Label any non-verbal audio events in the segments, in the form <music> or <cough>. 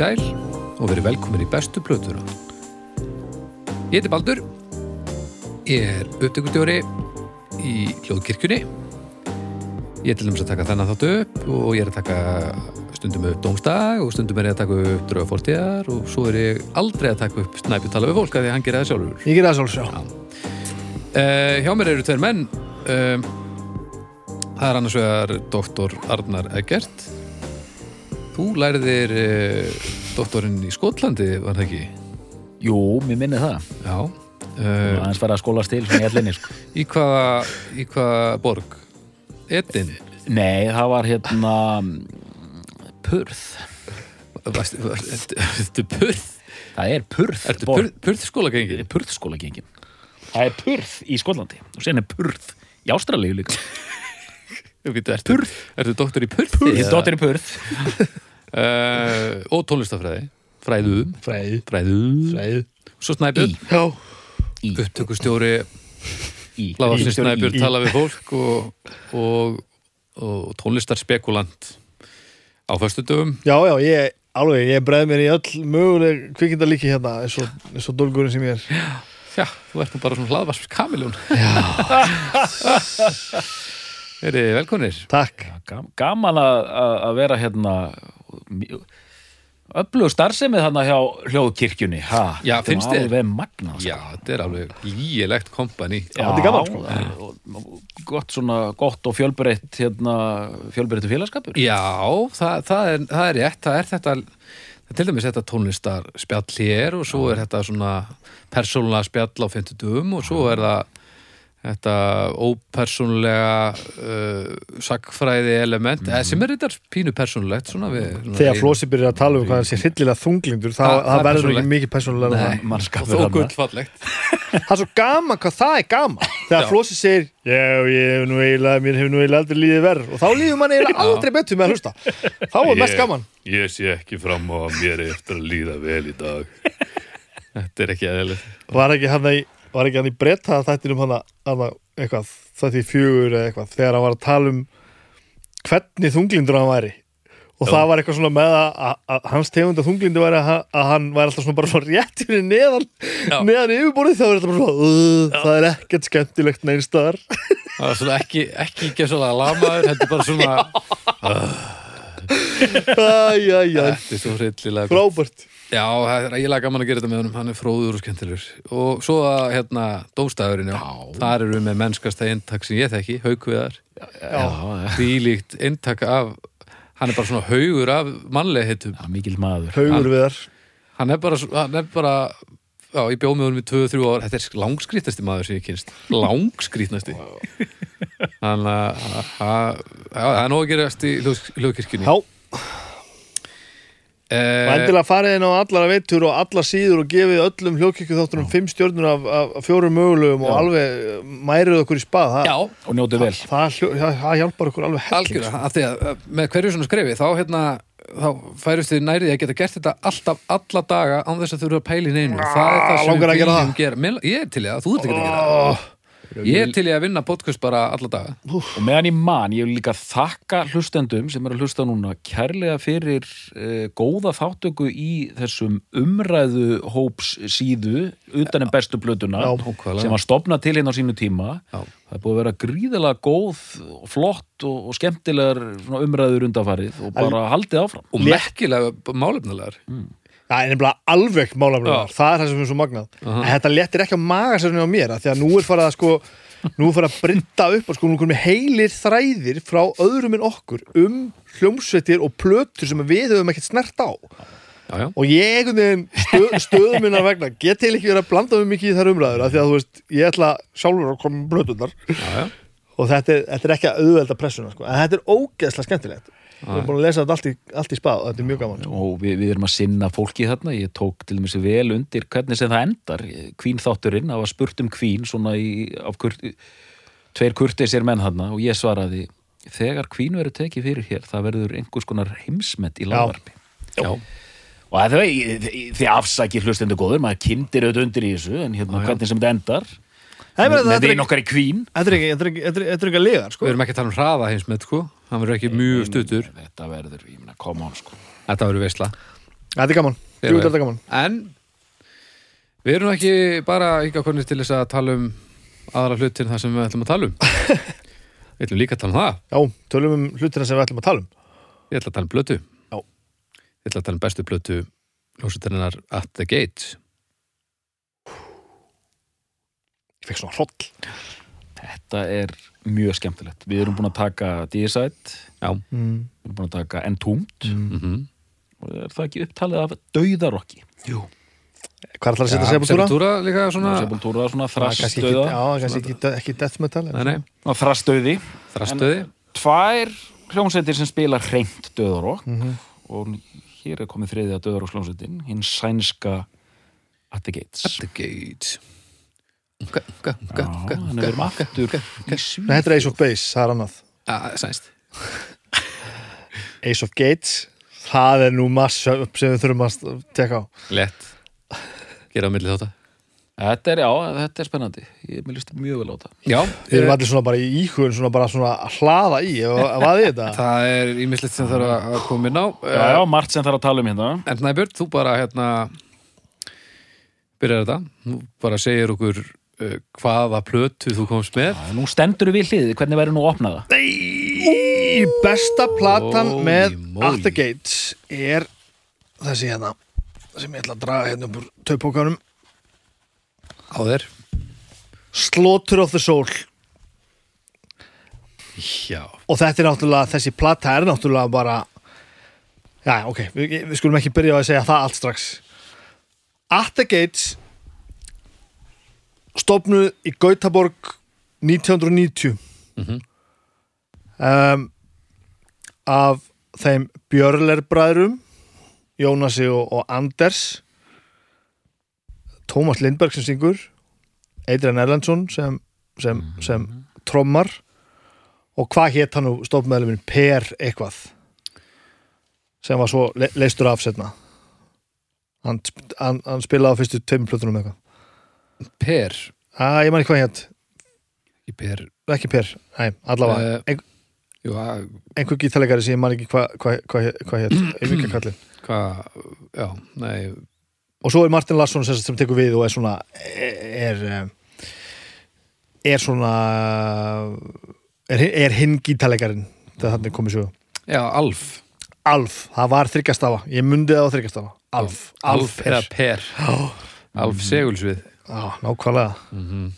sæl og verið velkomin í bestu plötuna. Ég heiti Baldur, ég er upptökustjóri í hljóðkirkjunni. Ég er til dæmis að taka þennan þáttu upp og ég er að taka stundum upp dómstag og stundum er ég að taka upp draugafortíðar og svo er ég aldrei að taka upp snæpi tala við fólk af því að hann gerir það sjálfur. Ég gerði það svolítið sjá. Uh, hjá mér eru tveir menn uh, Það er annars vegar doktor Arnar Eggert Þú læriðir uh, doktorinn í Skotlandi, var það ekki? Jú, mér minni það. Já Uh, uh, aðeins fara að skólast til svona í allinni, sko. <laughs> í, hvaða, í hvaða borg? Edin Nei, það var hérna Purð. Varstu- ertu purð? Það er Purð. Ertu purð, purð skólagengin? Purð gengin. Það er Purð í Skotlandi. Og sen er Purð í Ástralíu líka. <laughs> Ertu, Purð. ertu doktor í purð? Ég er dóttir í Purð. <laughs> Uh, og tónlistafræði Fræðum Fræði. Fræðum Fræði. Svo snæpjur. Já. Upptökustjóri Í. Snæbjörn tala við fólk og, og, og tónlistarspekulant á föstudöfum Já, já, ég, alveg, ég breið mér í öll möguleg kvikindalíki hérna eins og, eins og dólgurinn sem ég er. Já, þú ert nú bara svona hlaðvars kamiljón Verið velkonir Takk. Gam- Gaman að, að að vera hérna öflug starfsemið þarna hjá hljóðkirkjunni. Ha, Já, þetta er? Alveg magna, sko. Já, þetta er alveg lígilegt kompani sko. og Gott svona, gott og fjölbreytt hérna, fjölbreyttu félagskapur. Já, það, það, er, það er rétt Það er þetta til dæmis þetta tónlistar spjall hér og svo er þetta svona persónulega spjall á 50 dögum og svo er það þetta ópersónulega uh, sagfræði element mm. sem er þetta pínu persónulegt svona við, svona Þegar Flósi byrjar að tala um hvað hann sé hryllilega þunglindur, það, Það- það, það er verður ekki mikið persónulega. Það. og þó gullfallegt <laughs> Það er svo gaman hvað það er gaman. <laughs> Þegar. Flósi segir, já, ég hef nú eiginlega, mér hefur nú eiginlega aldrei líðið verð. Og þá líður mann eiginlega aldrei betur með að hlusta. Þá er mest gaman. Ég sé ekki fram á að mér er eftir að líða vel í dag <laughs> Þetta er ekki eðlilegt Var ekki hann í, var ekki hann í bretta þættinum hann að eitthvað, þetta í fjögur eða eitthvað, þegar hann var að tala um hvernig þunglindur hann væri? Og Já. það var eitthvað svona með að, að, hans tegunda þunglindur væri að, að hann væri alltaf svona bara svona rétt fyrir neðan Já. neðan yfirborðið þá er þetta bara svona það er ekkert skemmtilegt neinstaðar <laughs> Það var svona ekki, ekki ekki svona lamaður Þetta er bara svona <laughs> er svo hryllilega gott. frábært Já, það er eiginlega gaman að gera þetta með honum Hann er fróður og skemmtilegur Og svo að hérna, dómstæðurinn já. Já. Þar eru við með mennskasta eintak sem ég þekki Haukviðar Já, já, Þvílíkt eintak af Hann er bara svona haugur af mannlega heitum já, mikil maður. haugur við þar Hann er bara, hann er bara Já, ég bjóð með honum í 2-3 ár Þetta er langskrítasti maður sem ég kynst Langskrítnasti Þannig að það er nóg að gerast í hljóðkirkjunni já, og eh, endilega farið inn á allara veitur og alla síður og gefið öllum hljókirkju þáttunum fimm stjörnur af, af, fjórum mögulegum og alveg eh, mærið okkur í spað það, Já, Og njótu vel. það, það, það hjálpar okkur alveg helling algjörða, af því að að með hverju svona skrefi þá hérna þá færist þið nærið að geta gert þetta alltaf alla daga án þess að þurfa að pæla í neinu. Það er það sem að við viljum gera. Ég er til í það, þú ert ekki að gera það ég er til í að vinna podcast bara alla daga. Og meðan ég man, ég vil líka þakka hlustendum sem er að hlusta núna kærlega fyrir uh, góða þáttöku í þessum umræðu hóps síðu utan en bestu blötuna sem var stopnað til hérna á sínu tíma. Já. það er búið að vera gríðalega góð og flott og, og skemmtilegar umræður undanfarið og bara haldið áfram. Og merkilega málefnilegar Það er nefnilega alveg málaflega Já. það er það sem er svo magnað Aha. en þetta léttir ekki á magasörnum á mér af því að nú er farið að sko nú er farið að brinda upp og sko nú er komið heilir þræðir frá öðrum en okkur um hljómsveitir og plötur sem við höfum ekkert snert á já, já. og ég einhvern veginn stöð, stöðum minna vegna get til ekki verið að blanda mig mikið í þær umræður af því að þú veist, ég ætla sjálfur að koma með plötunar Já, já. og þetta er, þetta er ekki að auðvelda pressuna sko. en þetta er ógeðslega skemmtilegt við erum búin að lesa þetta allt í, allt í spað og þetta er mjög gaman sko. og við, við erum að sinna fólki þarna ég tók til dæmis vel undir hvernig sem það endar kvín þátturinn, það var spurt um kvín svona í, af kurt, tveir kurteisir menn þarna og ég svaraði þegar kvín verður tekið fyrir hér það verður einhvers konar heimsmet í lagarpi já. og það er því afsækir hlustendur góður maður kindir auðvitað undir í þessu en hérna hvernig sem þetta endar með, er ekki- okkar í kvín þetta er ekki- er er- er að liða sko. við erum ekki að tala um hraða heimsmet sko. Hann verður ekki mjög stuttur. þetta verður, ég meina, come on sko. Þetta verður veisla. Þetta er gaman. Jú, þetta er gaman. En við erum ekki bara ekki konir til þess að tala um aðra hlutir þar sem við ætlum að tala um. <laughs> Við ætlum líka að tala um það. Já, tölum um hlutina sem við ætlum að tala um. Ég ætla að tala um blötu Já. Ég ætla að tala um bestu blötu hljósutarinnar At the Gate Ég fekk svona hroll Þetta er mjög skemmtilegt. Við erum búin að taka Deicide, Já mm. við erum búin að taka Entombed mm -hmm. og er það ekki upptalið af Dauðarokki. Jú Hvað er það að setja sepultúra? Sepultura líka svona Sepultura, svona er ekki, þrastauða. já, kannski ekki, ekki death metal Nei, nei, Þrastauði. þrastöði Tvær hljómsveitir sem spila hreint Dauðarokk Mhm. og hér er komið þriðja Dauðarokks hljómsveitin, hinn sænska At the Gates. At the Gate þannig við erum aftur Nei. Þetta er Ace of Base, það er annað Ah, Sænst Ace of Gates, það er nú massa upp sem við þurfum að tekka á Lett Gera á milli þátt Þetta er, já, þetta er spennandi. Ég mér líst mjög vel á það. Já, Við erum allir svona bara í íhugun svona bara svona að hlaða í þetta? <laughs> það er ímislegt sem þarf að koma inn á Já, já, margt sem þarf að tala um hérna. En Snæbjörn, þú bara hérna byrjar þetta Þú bara segir okkur hvaða plötu þú komst með? Já, nú stendur við hliðið, hvernig væri nú að opna það? Í besta platan Holy með moly. At the Gates er þessi hérna sem ég ætla að draga hérna upp úr taupókanum á þér. Slaughter of the Soul. Já, og þetta er náttúrulega, þessi plata er náttúrulega bara já, ok, við, við skulum ekki byrja á að segja það allt strax. At the Gates stofnuð í Gautaborg 1990 Mhm. um, af þeim Björler bræðrum Jónasi og, og Anders. Tómas Lindberg sem syngur. Adrian Erlandsson sem, sem, sem trommar. Og hvað hétt hann nú stofnmeðluminn? Per eitthvað. Sem var svo le leistur af setna hann, hann, hann spilaði á fyrstu tveimur plötunum eitthvað Per. Að ég man ekki hvað hétt, Í Per. Ekki Per nei, allavega, Eh, ein, Jú, að, einhver gítalegari sem ég man ekki hvað hva, hva, hva hétt, einhverja kallinn. <clears throat> Hvað Já, nei. Og svo er Martin Larsson sem, sagt sem tekur við og er svona er er, er svona er, er hinn gítaleggarinn þegar þannig komið svo Já, Alf. Alf, það var þryggjastafa ég mundi það á þryggjastafa Alf, Alf er eða Per. <gasps> Alf Segulsvið Já, nákvæmlega mm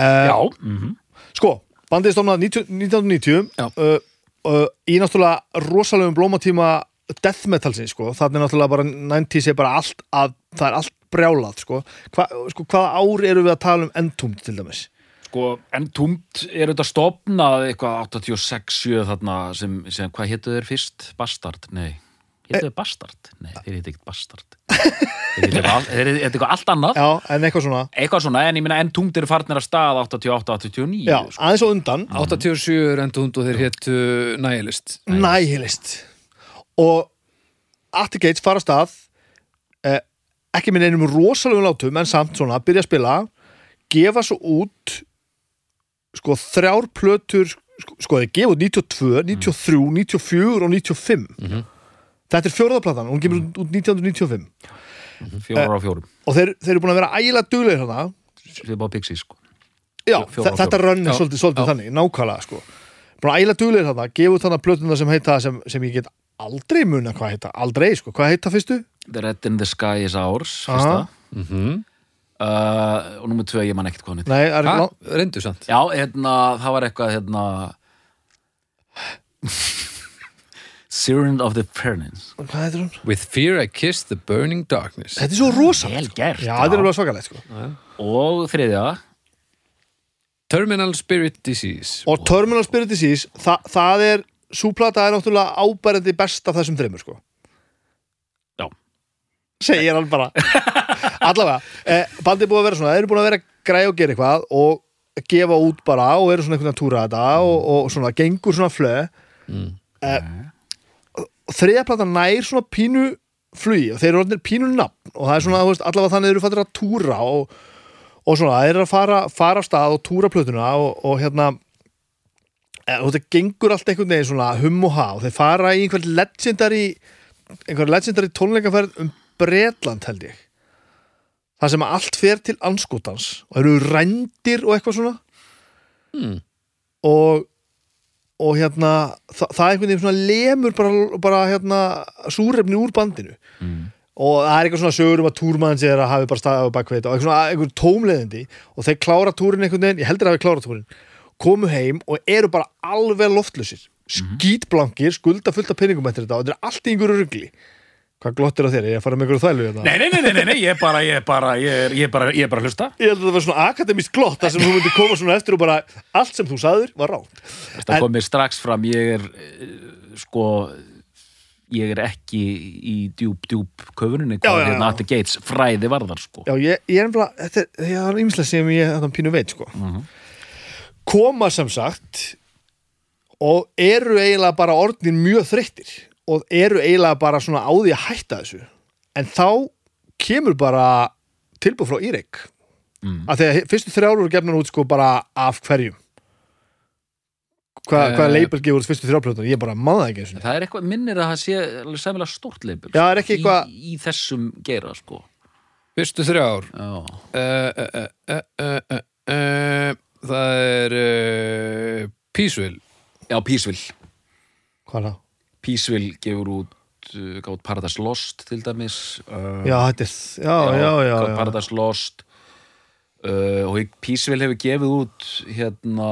uh, Já. Mm Sko, bandið stofnað 90 1990 Já. uh, uh, í náttúrulega rosalegum blómatíma death metalsins, sko, þannig náttúrulega bara 90s er bara allt að, það er allt brjálað, sko. Hva, sko hvaða ár eru við að tala um Entombed til dæmis? Sko, en túmt er þetta stopnað eitthvað 86-7 þarna sem, sem hvað hétu þeir fyrst? Bastard? Nei. Hétu þeir Bastard? Nei, þeir hétu ekkert Bastard. Þeir hétu eitthvað, allt annað. Já, en eitthvað svona Eitthvað svona, en ég minna en túmt eru farnir að stað 88-89. Já, sko. aðeins og undan 87 er endund og þeir héttu Nihilist Nihilist og At the Gates fara af stað eh, ekki minn einum rosalegum látum en samt svona, byrja að spila gefa svo út sko þrjár plötur sko, sko þeir gefa út 92, 93 94 og 95 Mhm. Þetta er fjórðaplatan, hún kemur út 1995 Fjórar á fjórum. og þeir, þeir eru búin að vera ægilega duglegir hana Þið er bara Pixies, sko. Já, fjóra þetta fjóra. rönn er svolítið, svolítið Já. þannig, nákvæmlega sko. Búin að ægilega duglegir hana, gefa út hana plötuna sem heita sem, sem ég get aldrei muna hvað heita, aldrei sko, hvað heita fyrstu? The Red in the Sky is Ours, fyrsta. mm -hmm. Uh, og nummer tvö, ég man ekkert hvað hann er, lá- Reyndu samt Já, hérna, það var eitthvað, hérna... <laughs> Siren of the Furnace. hvað heitir hún? With fear I kissed the burning darkness Þetta er svo rosa Vel gert. Já, þetta er alveg svakalegt sko. Og þriðja, Terminal Spirit Disease Og Terminal Spirit Disease, þa það er súplata er náttúrulega ábærandi best af þessum þreymur sko. Já. Segir hann bara <laughs> Allavega, eh, bandið er búið að vera svona þeir eru búin að vera græja og gera eitthvað og gefa út bara og eru svona einhvern veginn að túra þetta og, og svona gengur svona flöð mm. eh, og þriðja platan nær svona pínu flugi og þeir eru orðinir pínu nafn og það er svona, þú veist, allavega þannig eru fattir að túra og, og svona, þeir eru að fara, fara af stað og túra plötuna og, og hérna og þetta gengur allt einhvern veginn svona hum og og þeir fara í einhvern legendary einhver legendary tónleikaferð um Bretland held ég það sem allt fer til anskotans og eru rændir og eitthvað svona Hmm. og og hérna það, það er einhvern veginn svona lemur bara, bara hérna súrefni úr bandinu. Mm. og það er eitthvað svona sögur um að túrmann sér að hafi bara staðið á bakveit og eitthvað svona einhver tómleðindi og þeir klára túrin einhvern veginn, ég heldur að hafi klára túrin komu heim og eru bara alveg loftlusir, skítblankir skulda fullt af penningum eftir þetta og þetta er allt í einhverju rugli hvað glottir á þér, ég er að fara með einhverju þælu hérna. Nei, nei, nei, nei, nei, nei, ég er bara, ég er bara, ég er, ég er bara, ég er bara að hlusta ég held að það var svona akademist glott þar sem þú myndir koma svona eftir og bara allt sem þú sagður var rátt Það En- kom mér strax fram, ég er eh, sko ég er ekki í djúb, djúb köfuninni, hvað já. hérna Atti Gates fræði varðar, sko Já, ég, ég er bara, þetta er, það er ýmislega sem ég þetta pínu veit, sko. Mhm. Koma sem sagt og eru eiginlega bara orðin mjög þreyttir og eru eiginlega bara svona á því að hætta þessu. En þá kemur bara tilbúð frá Íreik. Mm. Að því að fyrstu þrjár voru gefnar út sko bara af hverjum. Hva, Eh. Hvaða label gefur út fyrstu þrjárplötunar? Ég bara maður það ekki eins og Það er eitthvað, minnir að það sé alveg sæmilega stórt leipur Já, er ekki eitthvað- í, í þessum gera, sko Fyrstu þrjár Já, uh, uh, uh, uh, uh, uh, Það er uh, Peaceville Já Peaceville Hvað er það? Peaceville gefur út uh, gátt Paradise Lost til dæmis uh, Já, þetta er, já, já, já, já, gátt Paradise Lost uh, og Peaceville hefur gefið út hérna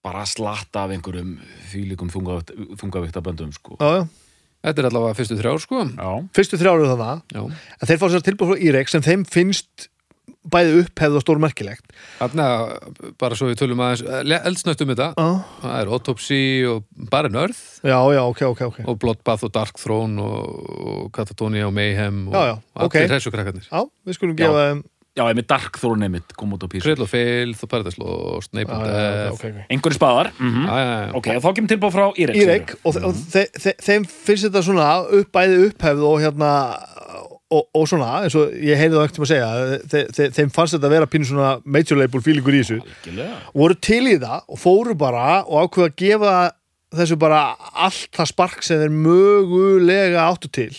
bara slatta af einhverjum fýlikum þungavíktaböndum sko. já, já. Þetta er allavega fyrstu þrjár sko Já, Fyrstu þrjár eru þannig Já. að þeir fá sér tilbúð frá Íreik sem þeim finnst bæði upphefð og stórmerkilegt. Þarna, bara svo við tölum aðeins eldsnögt um þetta. Já, Það er Autopsy og bara Nörð. Já, já, ok, ok, ok. Og Bloodbath og Dark Throne og, Katatonia og Mayhem og Já, já, ok. allir þessu krakkarnir Já, við skulum gefa þeim já einmitt Dark Throne einmitt kom út á Peaceville Krill og Filth og Paradise Lost já, já, Death. mm já, já. Ok, þá kemur tilbúið frá Íreik Íreik og, og þe þe þeim finnst þetta svona upp, bæði upphefð og hérna og, og svona, eins og ég heyrði það ekkert um að segja þe þe þeim fannst þetta að vera pínu svona major label feelingur í þessu Algjörlega. og voru til í það og fóru bara og ákveða að gefa þessu bara allt það spark sem þeir mögulega áttu til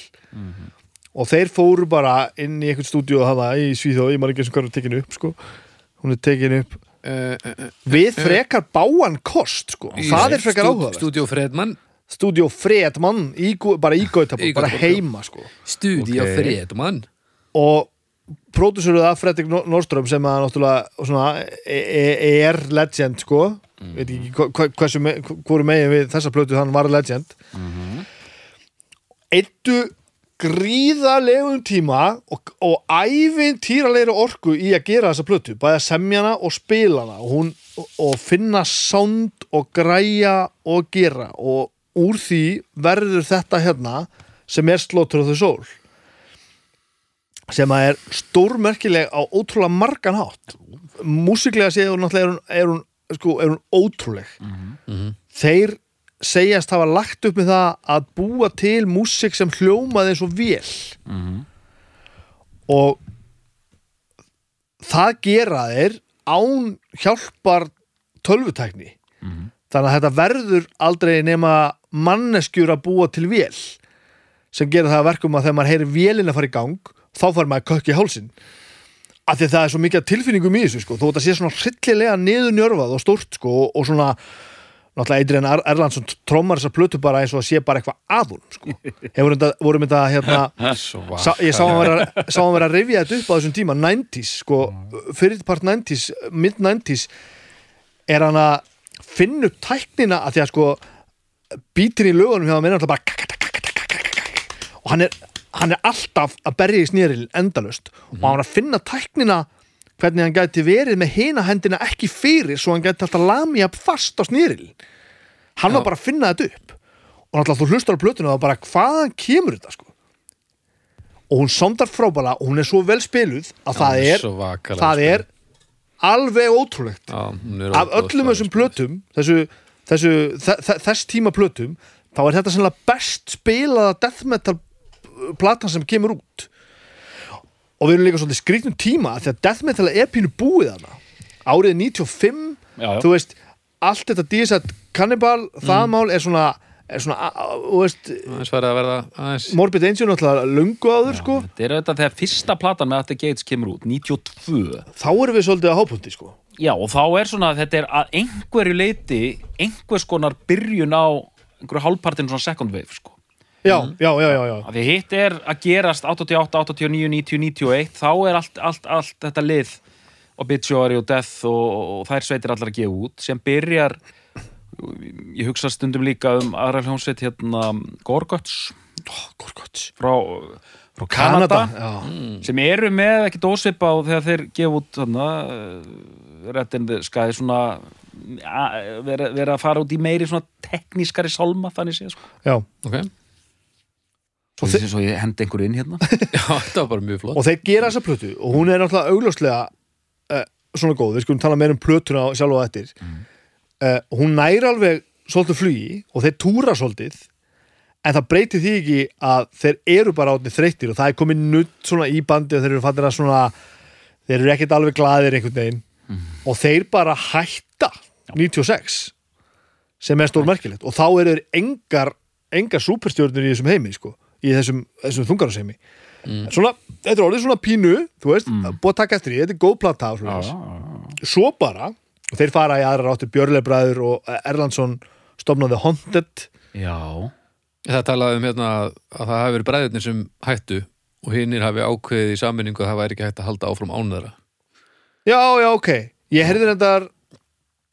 og þeir fóru bara inn í einhvern stúdíu og hafa í Svíþjóð, ég maður ekki eins og hvað er tekin upp sko. hún er tekin upp Uh, uh, uh, við frekar báan kost sko. það er frekar áhuga Studio Fredman stúdíu Fredmann í, bara í Gautaborg, bara heima sko. Studio Ok. Fredman. Og pródúsuruð af Fredrik Nor- Nordström sem að náttúrulega svona, e- e- er legend sko. Veit ekki hversu hvoru megin við þessa plötu hann var legend. Eittu gríðalegum tíma og, og ævintýralegri orku í að gera þessa plötu bæða semjana og spilana og, hún, og finna sound og græja og gera og úr því verður þetta hérna sem er Slaughter of the Soul sem að er stórmerkileg á ótrúlega margan hátt. Músiklega séð hún náttúrulega er hún, er hún, sko, er hún ótrúleg. Þeir segjast hafa lagt upp með það að búa til músik sem hljómaði eins og vel og það gera þeir án hjálpar tölvutækni þannig að þetta verður aldrei nema manneskjur að búa til vel sem gera það að verkum að þegar maður heyrir vélina að fara í gang þá fær maður kökk í hálsin af því að það er svo mikið tilfinningum í þessu sko. þó þetta sé svona hryllilega niður njörfað og stórt sko, og svona náttúrulega Eidrien er Erlandsson trommar þessar plötu bara eins og að sé bara eitthvað að hún sko. <laughs> hefur þetta, vorum þetta hérna. <laughs> Sá, ég sá hann vera, að rifja þetta upp á þessum tíma 90s, sko, fyrirpart 90s, mid 90s er hann að finna upp tæknina að því að sko bítin í lögunum hjá hann er alltaf bara og hann er, hann er alltaf að berja í snýril endalust og hann var að finna tæknina hvernig hann gæti verið með hina hendina ekki fyrir svo hann gæti alltaf lamja fast á snýril hann var Já. bara að finna þetta upp. Og náttúrulega þú hlustar á plötuna og bara hvaðan kemur þetta sko? Og hún sondar frábæla og hún er svo vel spiluð að það er, það er alveg ótrúlegt. Já, af öllum þessum plötum þessu, þessu, þe þe þess tíma plötum þá er þetta sannlega best spilaða death metal platan sem kemur út. Og við erum líka svolítið skrýtnum tíma því að death metal er pínu búið hana árið 95 Já, já. þú veist, allt þetta DSat Cannibal, það mál er svona svona, a- a- þú veist aðeins farið að verða aðeins Morbid Angel náttúrulega löngu áður sko Þetta er auðvitað þegar fyrsta platan með the Gates kemur út, 92 þá erum við svolítið á hápunkti sko Já, og þá er svona, þetta er að einhverju leiti einhvers konar byrjun á einhverju hálfpartinu svona second wave sko. já, já, já, já, já. að því hitt er að gerast 88, 89, 90, 91 þá er allt, allt, allt þetta lið Obituary og Death og, og þær sveitir allar að gefa út sem byrjar ég hugsa stundum líka um aðra hljónsveit hérna Gorguts Oh, Gorguts. frá, frá Kanada, já. sem eru með ekki dósvipa á þegar þeir gefa út þarna the Sky svona vera, vera að fara út í meiri svona teknískari sálma þannig séð sko. já, ok, svo, ég, svo ég hendi einhverju inn hérna. <laughs> Já, þetta var bara mjög flott. Og þeir gera þessa plötu og hún er náttúrulega augljóslega uh, svona góð, við skulum tala meira um plötuna sjálf og eftir uh, hún næri alveg svolítið flugi og þeir túra svolítið en það breytir því ekki að þeir eru bara átni þreyttir og það er komið nutt svona í bandi og þeir eru fattir að svona þeir eru ekkert alveg glaðir einhvern veginn. Og þeir bara hætta 96 sem er stórmerkilegt. Og þá eru engar engar superstjörnur í þessum heimi sko, í þessum, þessum þungarasheimi svona, þetta er orðið svona pínu þú veist, búið að taka eftir því, þetta er góð svona svo bara og þeir fara í aðra áttu Björlebræður og Erlandsson stofnaði Haunted. Já, það talaði um hérna að það hafi verið bræðirnir sem hættu og hinnir hafi ákveðið í sammenningu að það væri ekki hægt að halda áfram án þeirra. Já, já, ok, ég heyrði reyndar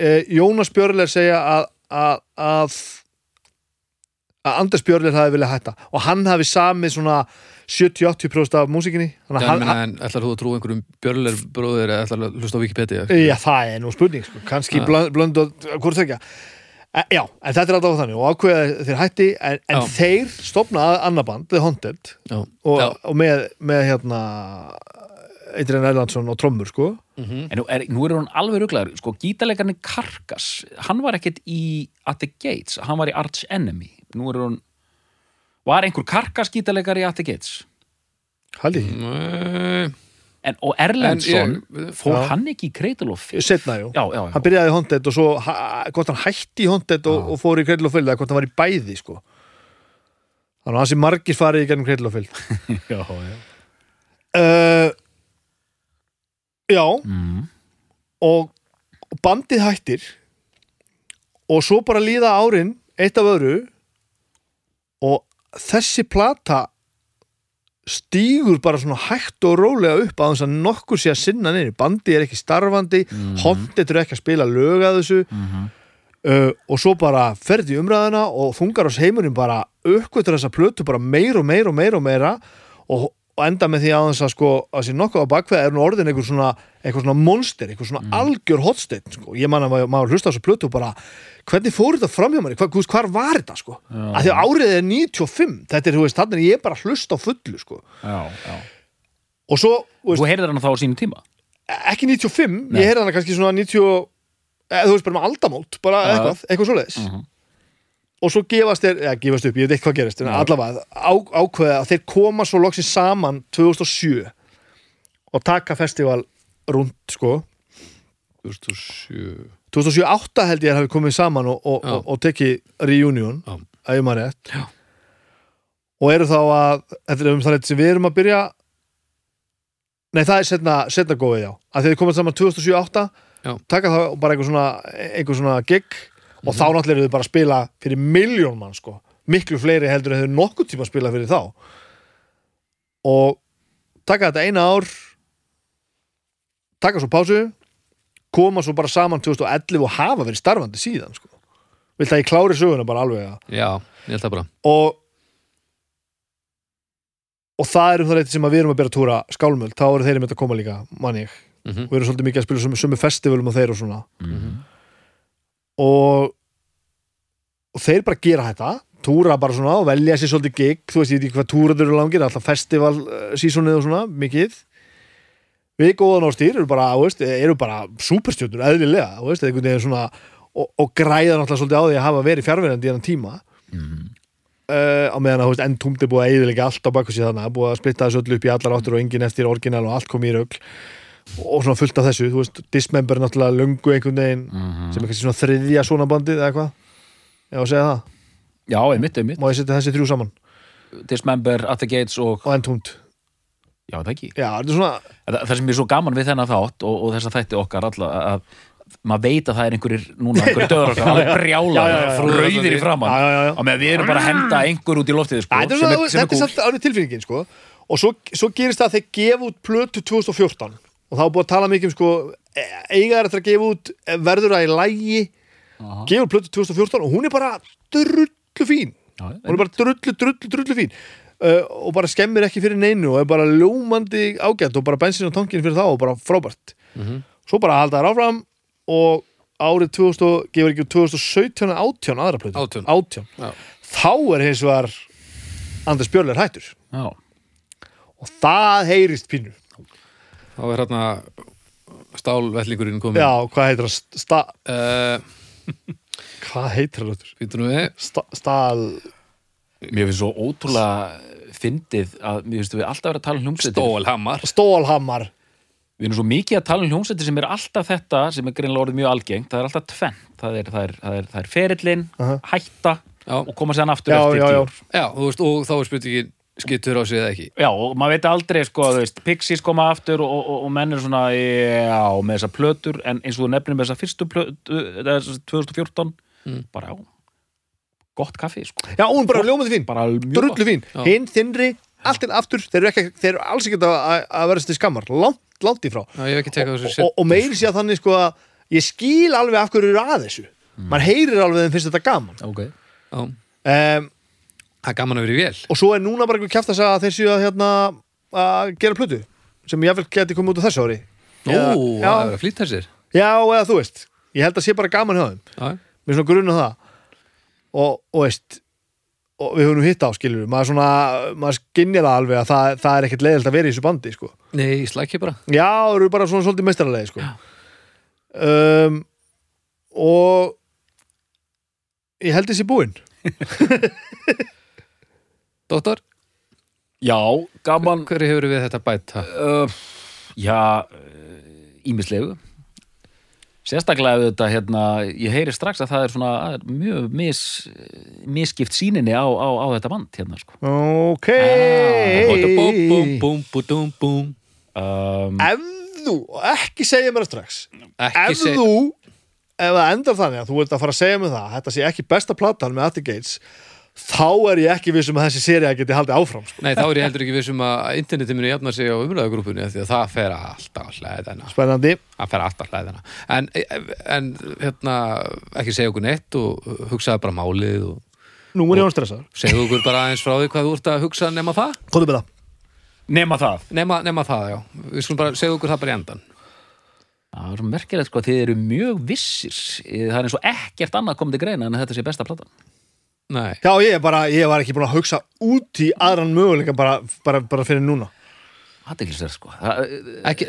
eh, Jónas Björler segja að að, að að Anders Björler hafi viljað hætta. Og hann hafi samið svona 70-80% af músikinni þannig að en, hann, en ætlar þú að trú einhverjum björler bróðir eða ætlar að hlusta á Wikipedia? Já, það er nú spurning, sko. kannski blönd, og hvort þekja. Já, en þetta er alltaf þannig og ákveða þeir hætti, en, en þeir stopna annað band, The Haunted Já, og, Já. og með, með hérna Adrian Erlandsson og trommur, sko. En nú er, nú er hún alveg ruglaður sko, gítarleikarni Karkas hann var ekkert í At the Gates hann var í Arch Enemy. Nú er hún var einhver Karkas gítarleikari í At the Gates Haldi ekki, Nei, en, og Erlendsson En ég- fór Já. hann ekki í Cradle of Filth setna, jú já, já, já. Hann byrjaði í Haunted og svo hvort hann hætti í Haunted og, Já. og fór í Cradle of Filth eða hvort hann var í bæði, sko Þannig að hann sé margir farið í gennum Cradle of Filth <laughs> já, já. uh, Já, Mm. og og bandið hættir og svo bara líða árin eitt af öðru og þessi plata stígur bara svona hægt og rólega upp að þess að nokkur sé að sinna neina bandið er ekki starfandi mm Mhm. er ekki að spila lög að þessu Mhm. uh, og svo bara ferði umræðina og þungar ás heimurinn bara uppgötur þessa plötu bara meir og meir og meir og meira og, og enda með því að þess að sko að sé nokkuð á bakveða er nú orðin einhver svona, einhver svona monster, einhver svona algjör hotsteinn sko. ég man að maður, hlusta á þessu plötu og bara hvernig fór þetta fram hjá manni, Hva, hva, hvar var þetta sko Já. að því að árið er 95 þetta er, þú veist, þannig að ég er bara hlusta á fullu sko já, já. og svo, þú heyrðir hann þá á sínum tíma ekki 95 Nei. ég heyrði hana kannski svona 90 eða þú veist bara með aldamót, bara eitthvað eitthvað svoleiðis Mhm. Og svo gefast þeir, eða gefast upp, ég veit ekki hvað gerist en Já. allavega, á, ákveða að þeir koma svo loksins saman 2007 og taka festival rúnd, sko 2007 2007-8 held ég að hafi komið saman og, og, Já. og, og tekið reunion Já. að ég maður rétt Já. og eru þá að þetta er um það sem við erum að byrja nei það er setna, setna góðið já, að þeir komað saman 2007-8 Já. taka þá bara einhver svona, einhver svona gig og þá náttúrulega eru þau bara að spila fyrir miljón mann sko, miklu fleiri heldur en þau nokkuð tíma að spila fyrir þá. Og taka þetta eina ár taka svo pásu koma svo bara saman 2011 og hafa verið starfandi síðan sko. vilt að ég klári söguna bara alveg að Já, ég held það bara. Og og það er um það leiti sem við erum að að túra skálmöld, þá eru þeir með að koma líka mann ég, mm við erum svolítið mikið að spila sömu, festivalum og þeir og svona. Mhm. Og, og þeir bara gera þetta túra bara svona og velja sér svolítið gig. Þú veist ég veit ekki hvað túraður eru langir alltaf festival uh, sísonið og svona, mikið. Við góðan ástýr eru bara, þú veist, eru bara superstjörnur, eðlilega, veist, svona og, og græða náttúrulega svolítið á því að hafa verið fjárverandi í hann tíma. Mhm. uh, á meðan að veist, Entombed er búið að eiðilega allt á sér þannig, búið að splitta þessu öllu upp í allar áttur og engin eftir orginal og allt komið í rögl og svona fullt af þessu, þú veist, Dismember er náttúrulega löngu einhvern veginn Mhm. sem er kannski svona þriðja svona bandið eða hvað, að segja það. Já, einmitt, einmitt. Má ég setja þessi þrjú saman? Dismember, At the Gates og og Entombed. Já, það ekki? Já, þetta er svona, Það, það sem er svo gaman við þennan þátt og, og þess að þætti okkar alla að maður veit að það er einhverjir núna, einhverjir <laughs> döður okkar, alveg brjála Já, já, já, já. rauðir í framann Já, já, já. og með við erum bara að henda einhver út í loftið sko, þetta er, er, er er samt alveg tilfinningin sko. og svo, svo gerist það að þeir gefa út plötu 2014 og þá er búið að tala mikið um sko, e- eiga er eftir að gefa út e, verður það í lægi Aha. gefa út plötu 2014 og hún er bara drullu fín Já, hún er bara drullu, drullu, drullu fín uh, og bara skemmir ekki fyrir neinu og er bara ljómandi ágætt og bara bensin á tankin fyrir þá og bara frábært Mhm. svo bara halda þær áfram og árið 2000, gefur ekki út 2017 eða 18 aðra plötu 18. 18. Já. þá er hins vegar Anders Björn er hættur Já, og það heyrist pínu þá er hérna stálvellingurinn komin já, hvað heitir það? Sta, uh, hvað heitir það? Sta, stál mér finnst svo ótrúlega fyndið að mér finnst við alltaf vera að tala um hljómsveitir. Stólhammar stólhammar við erum svo mikið að tala um hljómsveitir sem er alltaf þetta sem er greinlega orðið mjög algengt. Það er alltaf tvenn, það er, það er, það er, það er ferillin, Aha. hætta Já. og koma sér aftur já, eftir já, og þá er spurningin skittur á sig eða ekki? Já, og maður veit aldrei, sko, þú veist, Pixies koma aftur og, og, og menn er svona, já, með þessar plötur, en eins og þú nefnir með þessar fyrstu plötu, þessar 2014, Mm. bara, já, gott kaffi, sko. já, hún bara ljómandi fín. Bara mjög drullu fín, hinn, þinnri allt er aftur, þeir eru, ekki, þeir eru alls ekki að, að vera til skammar, langt, langt í frá. Já, ég hef ekki tekað þessu og, og meiri sé að þannig sko að ég skil alveg af hverju eru að þessu. Mm. maður heyrir alveg þeim finnst þetta gaman. Ok. Já, um, það er gaman að vera í vél. Og svo er núna bara einhver kæft að segja að þeir séu að hérna að gera plötu sem ég vel geti komið út á þessu ári. Ó, Eða- það já, er að flýta sér. Já, eða þú veist ég held að sé bara gaman hjá þeim. Já, mér er svona grunn á það. Og, og veist og við höfum nú hitt á skilur maður svona, maður skinnir það alveg að það, það er ekkert leiðilt að vera í þessu bandi sko. Nei, slækja bara. Já, það eru bara svona svolítið meistaralegi sko. um, og ég held þessi búinn <laughs> Dóttor, Já, gaman, hverju hefur við þetta bæta? uh, já, ímislegu. Sérstaklega þetta, hérna, ég heyri strax að það er svona er mjög mis, misskipt síninni á, á, á þetta band, hérna, sko. ok búm Um, ef þú, ekki segja mér það strax Ekki ef seg- þú ef það endar þannig að þú ert að fara að segja mér það þetta sé ekki besta platan með Attic Gates þá er ég ekki vissum að þessi séri geti haldið áfram sko. Nei, þá er ég heldur ekki vissum að internetið muni jafna sig á umræðugrúpunni því að það fer alltaf hlæðina spennandi. Það fer alltaf hlæðina en, en hérna, ekki segja okkur neitt og hugsaði bara málið og nú er ég án stressað, segja okkur bara aðeins frá því hvað þú ert að hugsa nema það. Komðu með það. Nema það. nema, nema það, já, við skulum bara segja okkur það bara í endan Það er svo merkilegt sko að þið eru mjög vissir. Það er eins og ekkert annað komið til greina en að þetta sé besta platan Nei, já ég, bara, ég var ekki búin að hugsa út í aðran möguleika bara, bara, bara fyrir núna. Aðeinsverð sko. Það, ekki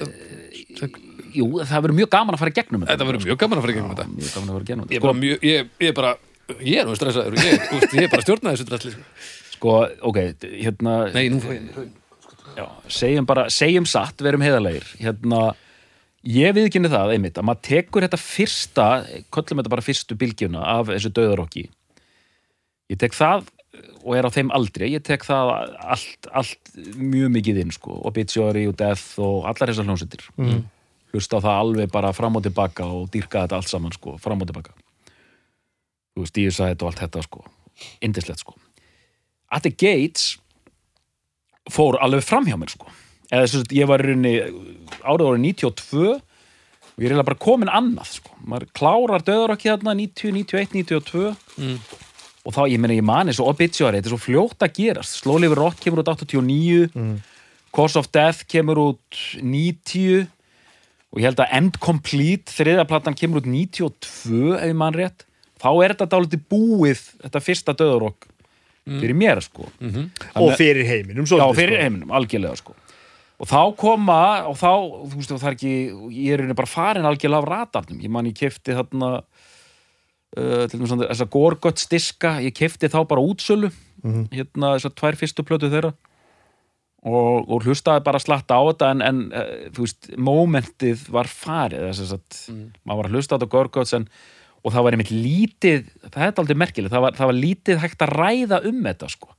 Jú, það verður mjög gaman að fara í gegnum Þetta. Verður mjög gaman að fara í gegnum þetta. Mjög gaman að fara í gegnum Ég þetta bara mjög, ég, ég er bara ég er nú stressaður. Ég, úst, ég er bara stjórnaði þessu drasli sko. Sko, ok, hérna Nei, nú fór ég já, segjum bara, segjum satt, verum heiðalegir hérna, ég viðkynni það einmitt, að maður tekur þetta fyrsta köllum þetta bara fyrstu bylgjuna af þessu döðarokki ég tek það og er á þeim aldrei, ég tek það allt, allt mjög mikið inn sko, Obituary og Death og allar þessar hljómsveitir. Mm. hlusta á það alveg bara fram og tilbaka og dýrka þetta allt saman sko, fram og tilbaka. Þú veist, ég sagði þetta og allt þetta sko. Indislegt sko. At the Gates fór alveg fram hjá mér sko. Eða þess að ég var í rauninni árið árið 92 og ég er eiginlega bara komin annað sko. Maður klárar döðarokki þarna 90, 91, 92 Mm. Og þá, ég meina, ég mani svo obituary, þetta er svo fljótt að gerast. Slowly Live Rock kemur út 89 Cause of Death kemur út 90 og ég held að End Complete þriðaplatan kemur út 92 ef ég man rétt. Þá er þetta dálítið búið þetta fyrsta döðarokk fyrir mér sko. Og fyrir heiminum Já, fyrir sko. heiminum, algjörlega sko. og þá koma og þá, þú veist, það er ekki ég er bara farin algjörlega af radarnum. Ég man ég kefti þarna uh, til dæmis þessa Gorguts diska ég kefti þá bara útsölu hérna þessar tvær fyrstu plötu þeirra. Og, og hlustaði bara slatta á þetta en, en uh, þú veist, momentið var farið þess að maður var að hlusta á þetta Gorguts en og það var einmitt lítið það er aldrei merkilegt, það var, það var lítið hægt að ræða um þetta sko.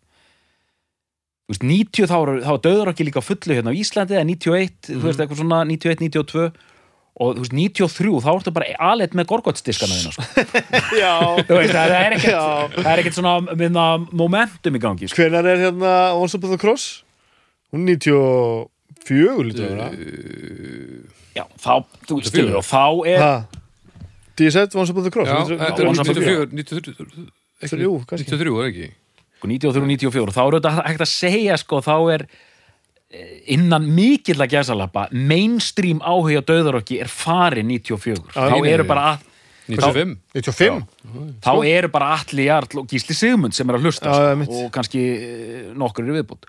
Þú veist, 90 þá var, þá döður ekki líka fullu hérna á Íslandi eða 91, þú veist, eitthvað svona 91, 92 og þú veist, 93 þá ertu bara aðleitt með gorgotsdiskana þína sko. <laughs> Já, Þú veist, það er ekkert það er ekkert svona minna, momentum í gangi sko. hvenær er hérna Once Upon a Cross? Hún er 94 lítur að vera Já, þá, þú veist, skilur, og þá er Ha? DSF, Once Upon a Cross Já, er- þetta er Once Upon a 94 93 ekki- Jú, kannski. 93, er ekki 93-94 þá er þetta hægt að segja sko, þá er innan mikill að gæsalappa mainstream áhuga döðarokki er farin 94 Já, þá nei, nei, eru bara að 95 95? þá eru bara Atli Jarl og Gísli Sigmund sem er að hlusta Já, sko, og kannski eh, nokkur eru viðbútt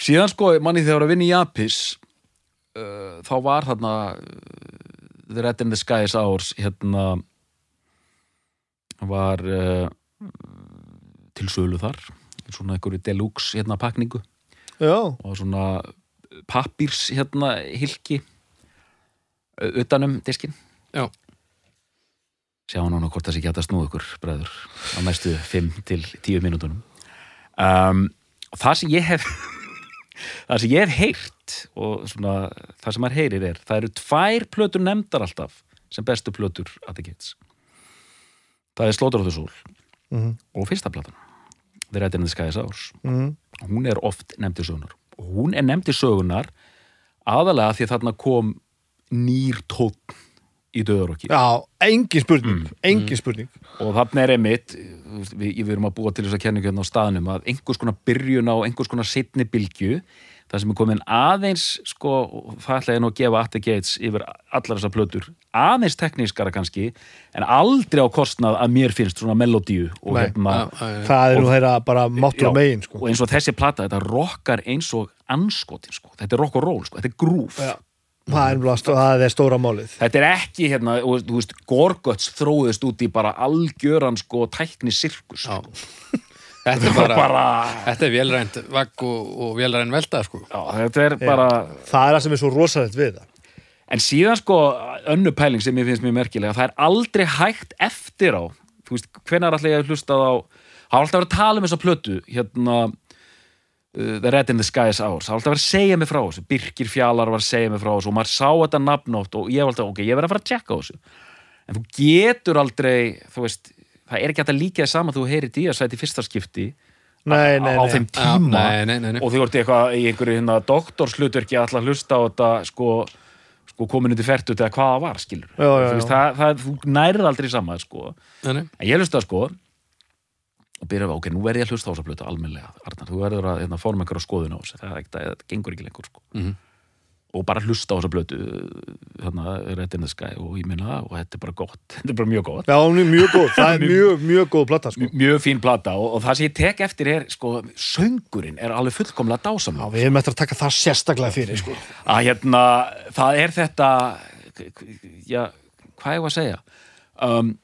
síðan sko, manni þegar var að vinna í Japis uh, þá var þarna uh, The Red in the Skies Hours hérna var uh, til sölu þar svona einhverju deluxe hérna pakningu Já, og svona pappírs hérna hilki utanum diskin Já. sjá núna hvort það sé geta snúð ykkur bræður á næstu 5 til 10 mínútonum um, það sem ég hef <laughs> það sem ég hef heyrt og svona það sem maður heyrir er það eru tvær plötur nefndar alltaf sem bestu plötur að það gets það er of the Soul Mhm. og fyrsta platan The Red in the Skies Hours mm. hún er oft nefnd í sögunar og hún er nefnd í sögunar aðalega því að þarna kom nýr tótt í döðarokki já engin spurning Engin spurning. Og þarna er einmitt við, við erum að búa til þess að kenningu hérna á staðnum að einhvers konar byrjun á einhvers konar setni bylgju það sem er komin aðeins sko, það ætla ég nú að gefa Atti Gates yfir allar þessar plötur aðeins teknískara kannski en aldrei á kostnað að mér finnst svona melodíu og Nei. hérna já, já. Það er nú þeirra bara á megin sko. og eins og þessi plata, þetta rockar eins og anskotin, sko. þetta er rock og roll sko. þetta er grúf, Já. Það er, það er stóra málið þetta er ekki hérna, og, þú veist, Gorguts þróðist út í bara algjöran sko tækni sirkus sko. Þetta er <laughs> bara, bara þetta er vélrænt vagg og, og vélrænt velda sko. já, þetta er bara Það er það sem er svo rosalegt við það. En síðan sko, önnu pæling sem ég finnst mjög merkilega, það er aldrei hægt eftir á, þú veist, hvenær ætla ég að hlusta á, það var alltaf verið að tala um þessa plötu, hérna uh, The Red in the Skies Hours, það var alltaf verið að segja mig frá þessu, Birkir Fjalar var að segja mig frá þessu og maður sá þetta nafnótt og ég var alltaf, ok, ég verið að fara að tjekka á þessu. En þú getur aldrei, þú veist það er ekki hægt að líka það saman þú heyri díasæti í fyrsta skipti Nei, á, nei, á nei þeim tíma nei, nei, nei, nei. og þú ert eitthvað í einhverju hérna doktorslutverki að alltaf hlusta á þetta sko, sko komin undir fertut eða hvað það var skilur Já, já, þú, veist, já. það, það, þú nærið aldrei saman sko. Nei, nei. en ég hlusta sko og byrja ok, nú verð ég að hlusta á þessa plötu almennilega Arnar, þú verður að hérna, fórum einhverja skoðun á þessu það, er ekkert- það gengur ekki lengur sko. Mhm. Og bara hlusta á þessa plötu hérna, Red in the Sky og ég minna og þetta er bara gott, <laughs> þetta er bara mjög gott. Já, er mjög góð. Það er <laughs> mjög, mjög góð plata sko. mjög fín plata og, og það sem ég tek eftir er sko, söngurinn er alveg fullkomlega Já, dásamlega við erum eftir að taka það sérstaklega fyrir sko. að hérna, það er þetta já, hvað ég var að segja? Um,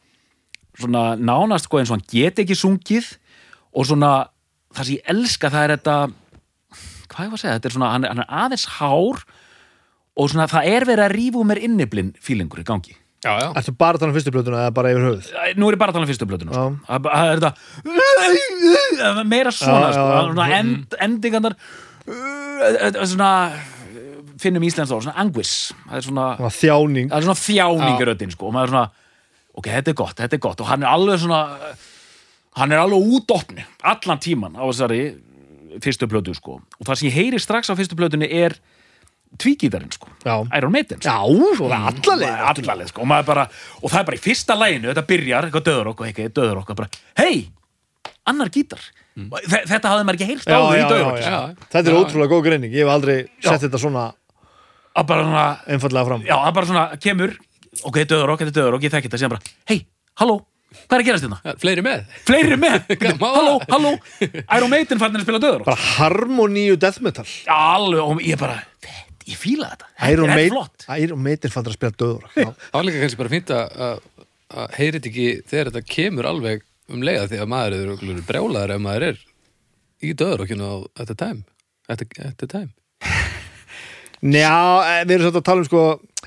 svona nánast sko eins og hann get ekki sungið og svona það sem ég elska það er þetta hvað ég var að segja, þetta er svona hann, hann er aðeins hár og svona það er verið að rífa úr mér inniblinn fílingur í gangi Já, já. Ertu bara að tala um fyrstu plötuna eða bara yfir höfuð? Æ, nú er ég bara að tala um fyrstu blötuna sko. Já. það það er þetta meira svona Já, sko, já. svona end, endingarnar uh, svona finnum íslensk orð, svona anguish það er svona, Það var þjáning það er svona þjáningaröddin sko, og maður er svona, ok, þetta er gott, þetta er gott og hann er alveg svona hann er alveg útopni, allan tíman á þessari fyrstu plötu sko, og það sem ég heyri strax á fyrstu plötunni er tvígítarinn sko, Já. Iron Maiden sko. Já, svo það allaleg Allaleg, sko, og, maður bara, og það er bara í fyrsta læginu þetta byrjar, eitthvað döður okkur, eitthvað döður okkur bara, hei, annar gítar. Þe- þetta hafði maður ekki heyrt Já, áður í já, döður já, okkur já. Þetta er Já. ótrúlega góð greining. Ég hef aldrei sett þetta svona að bara svona, einfallega fram. Já, að bara svona kemur, ok, döður okkur, þetta er döður okkur, ég þekki þetta, bara, hei, halló hvað er að gerast hérna? Ja, Fleiri með. Fleiri með, <laughs> halló, halló. Iron Maiden fannir að spila döður Bara harmoníu death metal. Alveg, og ég bara, þetta, ég fíla þetta Iron þetta er Maiden flott Iron Maiden fannir að spila döður Já, Það var líka kannski bara fínt að- að að heyri þetta ekki þegar þetta kemur alveg um leiða því að maður er örugglega brjálaður ef maður er í á at the time. At the, at the time. <laughs> Njá, eh, við erum svolítið að tala um sko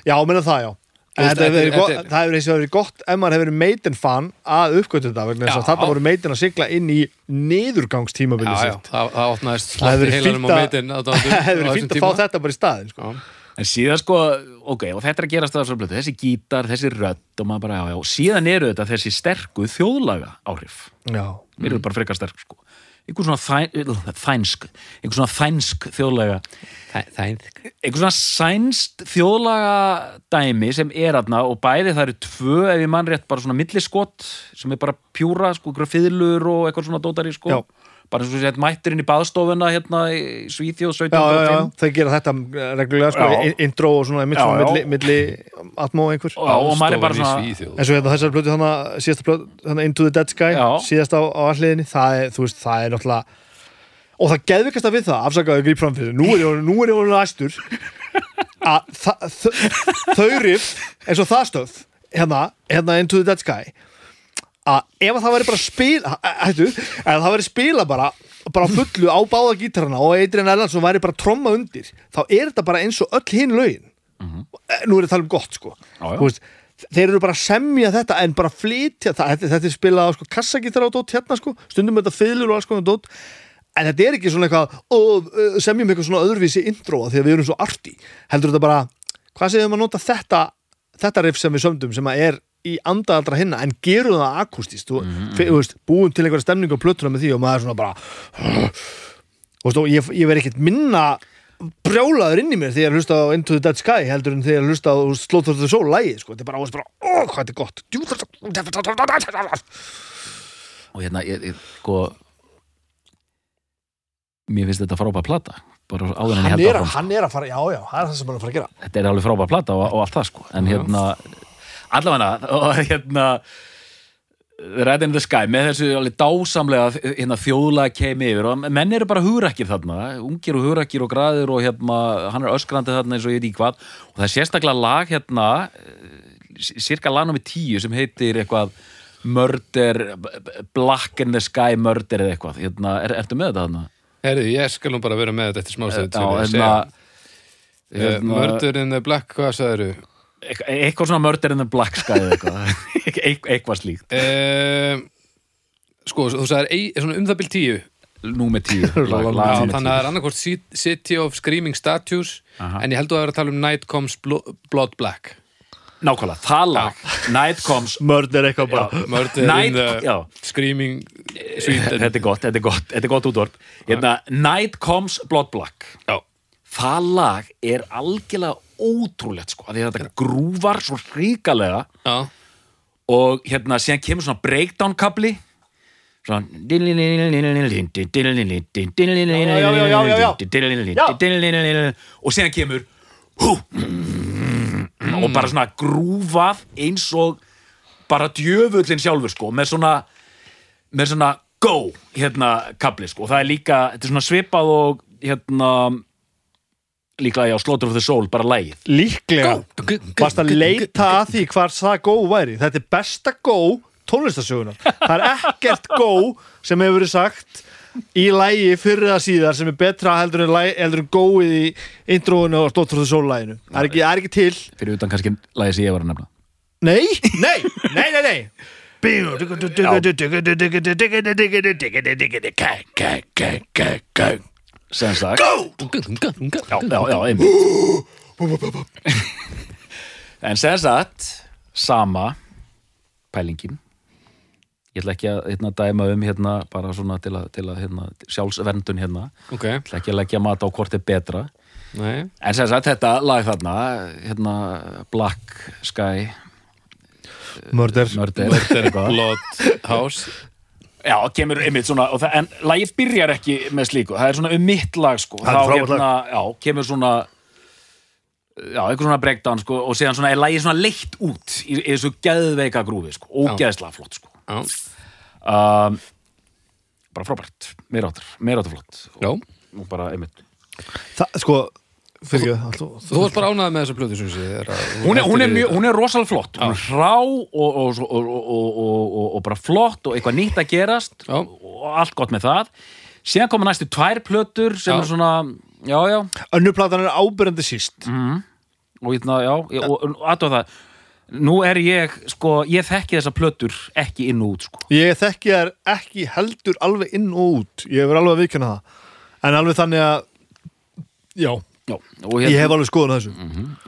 Já, menna það, já Þetta þetta það hefur eins og verið gott ef maður hefur verið Maiden fan að uppgötu þetta vegna þess að Já. þarna voru Maiden að sigla inn í niðurgangstímabili sitt það, það opnaðist verið heilanum á að- meitin það hefur verið fínt <laughs> að fá þetta bara í staðin sko. En síðan sko, ok, og þetta er að svo blötu, þessi gítar, þessi rödd og maður bara, já, já, síðan eru þetta þessi sterku þjóðlaga áhrif. Já, Mér eru bara frekar sterk, sko. Einhver svona þæ, þænsk, einhver svona þænsk þjóðlaga, Það einhver svona sænst þjóðlaga dæmi sem er aðna og bæði það eru tvö, ef ég mann rétt, bara svona milliskott sem er bara pjúra, sko, fiðlur og eitthvað svona dótari, sko. Já. Bara eins og sér mættir inn í baðstofuna hérna í Svíþjóð já, já, já, 1705. þau gera þetta reglulega sko, intro og svona mitt svona milli, milli atmó einhver. Er eins og hérna þessar plötu þannig síðasta plötu þannig Into the Dead Sky Já. síðast á, á alliðinni það er, þú veist, það er náttúrulega og það geðvikast að við það, afsakaðu gríp fram fyrir nú er ég er orðin æstur. Að þa- þau- þau rif eins og það stöð hérna, hérna Into the Dead Sky að ef það væri bara spila hættu, ef það væri spila bara bara fullu á báða gítarana og Adrian Erlandsson væri bara tromma undir þá er þetta bara eins og öll hinn lögin. Nú er þetta talað um gott sko. Þú veist, þeir eru bara að semja þetta en bara flytja það, þetta, þetta er spilað á sko, kassagítar á dót hérna sko, stundum þetta fiðlur og alls konar dót. En þetta er ekki svona eitthvað ö, semjum eitthvað svona öðruvísi intro því að við erum svo arti heldur þetta bara, hvað segðum að nota þetta þetta riff sem við sömdum sem að er í andaðaldra hinna en gerum það akustist mm, veist, búum til einhverja stemningu á plötuna með því og maður er svona bara veist, og ég, ég verð ekkert minna brjálaður inn í mér þegar ég hlusta á Into the Dead Sky heldur en þegar ég hlusta á Slow Through the Soul lægið, sko, þetta er bara, veist, bara, ó, hvað þetta er gott. Og hérna, ég, sko mér finnst þetta frábæð ég hann hann er að fara, já, já, það er það sem hann er að fara að gera. Þetta er alveg frábæð plata og, og allt það sko. En hérna, allavega og hérna Red in the Sky með þessu alveg dásamlega hérna, þjóðlega kemi yfir og menn eru bara hugrakir þarna ungir og hugrakir og graðir og hérna, hann er öskrandi þarna eins og ég veit í hvað og það er sérstaklega lag hérna cirka lag nummer tíu sem heitir eitthvað Murder, Black in the Sky Murder eða eitthvað, hérna, er, ertu með þetta þarna? Herri, ég skal nú bara vera með þetta eftir smástund Já, hérna, hérna Murder in the Black, hvað sagðiru? Eitthvað eitthvað svona Murder in the Black Sky eitthvað, <laughs> Eit- eitthvað slíkt. Uh, sko, þú svona um það bil tíu. Tíu. Já, lag, Já, númer þannig að það er annarkvort Ci- City of Screaming Statues Aha. en ég held að vera að tala um Night Comes Blo- Blood Black. Tíu. Nákvæmlega, það lag. <laughs> Night Comes mörd er eitthvað bara. Murder Night- in the já. Screaming Sweden. Þetta er gott, þetta er gott, þetta er gott útvorp hérna, Night Comes Blood Black. Já, Það lag er algjörlega ótrúlegt sko, af því að þetta grúvar svo ríkalega já, og hérna síðan kemur svona breakdown kabli svona og síðan kemur hú, og bara svona grúfað eins og bara djöfullin sjálfur sko með svona með svona go hérna kabli sko. Og það er líka, þetta er svona svipað og hérna líklega já, Slaughter of the Soul, bara lægið líklega varst að leita að því hvar það gó væri þetta er besta gó tónlistasögunar það er ekkert gó sem hefur verið sagt í lægi fyrir það síðar sem er betra heldur en, lægi, heldur en góið í introinu og stótt frá þessu læginu það er er ekki til fyrir utan kannski lægið sem ég var að nefna nei, nei, nei, nei, nei. Sem sagt. Já, já, já, einmitt. En sem sagt sama pælingin. Ég ætla ekki að hérna, dæma um hérna bara svona til að, til að hérna, sjálfsverndun hérna. Ok, ég ætla ekki að leggja mat á hvort er betra. Nei. En sem sagt þetta lag þarna hérna Black Sky Murder, Murder. Eitthvað. <laughs> Blood House Já, kemur einmitt svona, og það, en lagið byrjar ekki með slíku, það er svona um mitt lag sko, Það er þá frábært hérna, já, kemur svona já, einhver svona breakdown sko, og síðan svona er lagið svona leitt út í, í þessu geðveika grúfi sko, ógeðslega flott sko. Já, um, bara frábært, meira áttur meira áttur flott. Já. Og, og bara einmitt. Það, sko fyrir ekki Þú varst bara ánægð með þessa að- hún er, hún er, hún er rosalega flott. Hún er hrá og, og, og, og, og, og, og bara flott og eitthvað nýtt að gerast Já. og allt gott með það. Síðan koma næstu tvær plötur sem Já. er svona, já já. Önnur platan er ábyrjandi síst. Já og, og aðtöða það. Nú er ég, sko, ég þekki þessa plötur ekki inn og út, sko. Ég þekki þær ekki heldur alveg inn og út. Ég hefur alveg að viðkynna það. En alveg þannig að Já, Já, og ég hef alveg skoðun á þessu.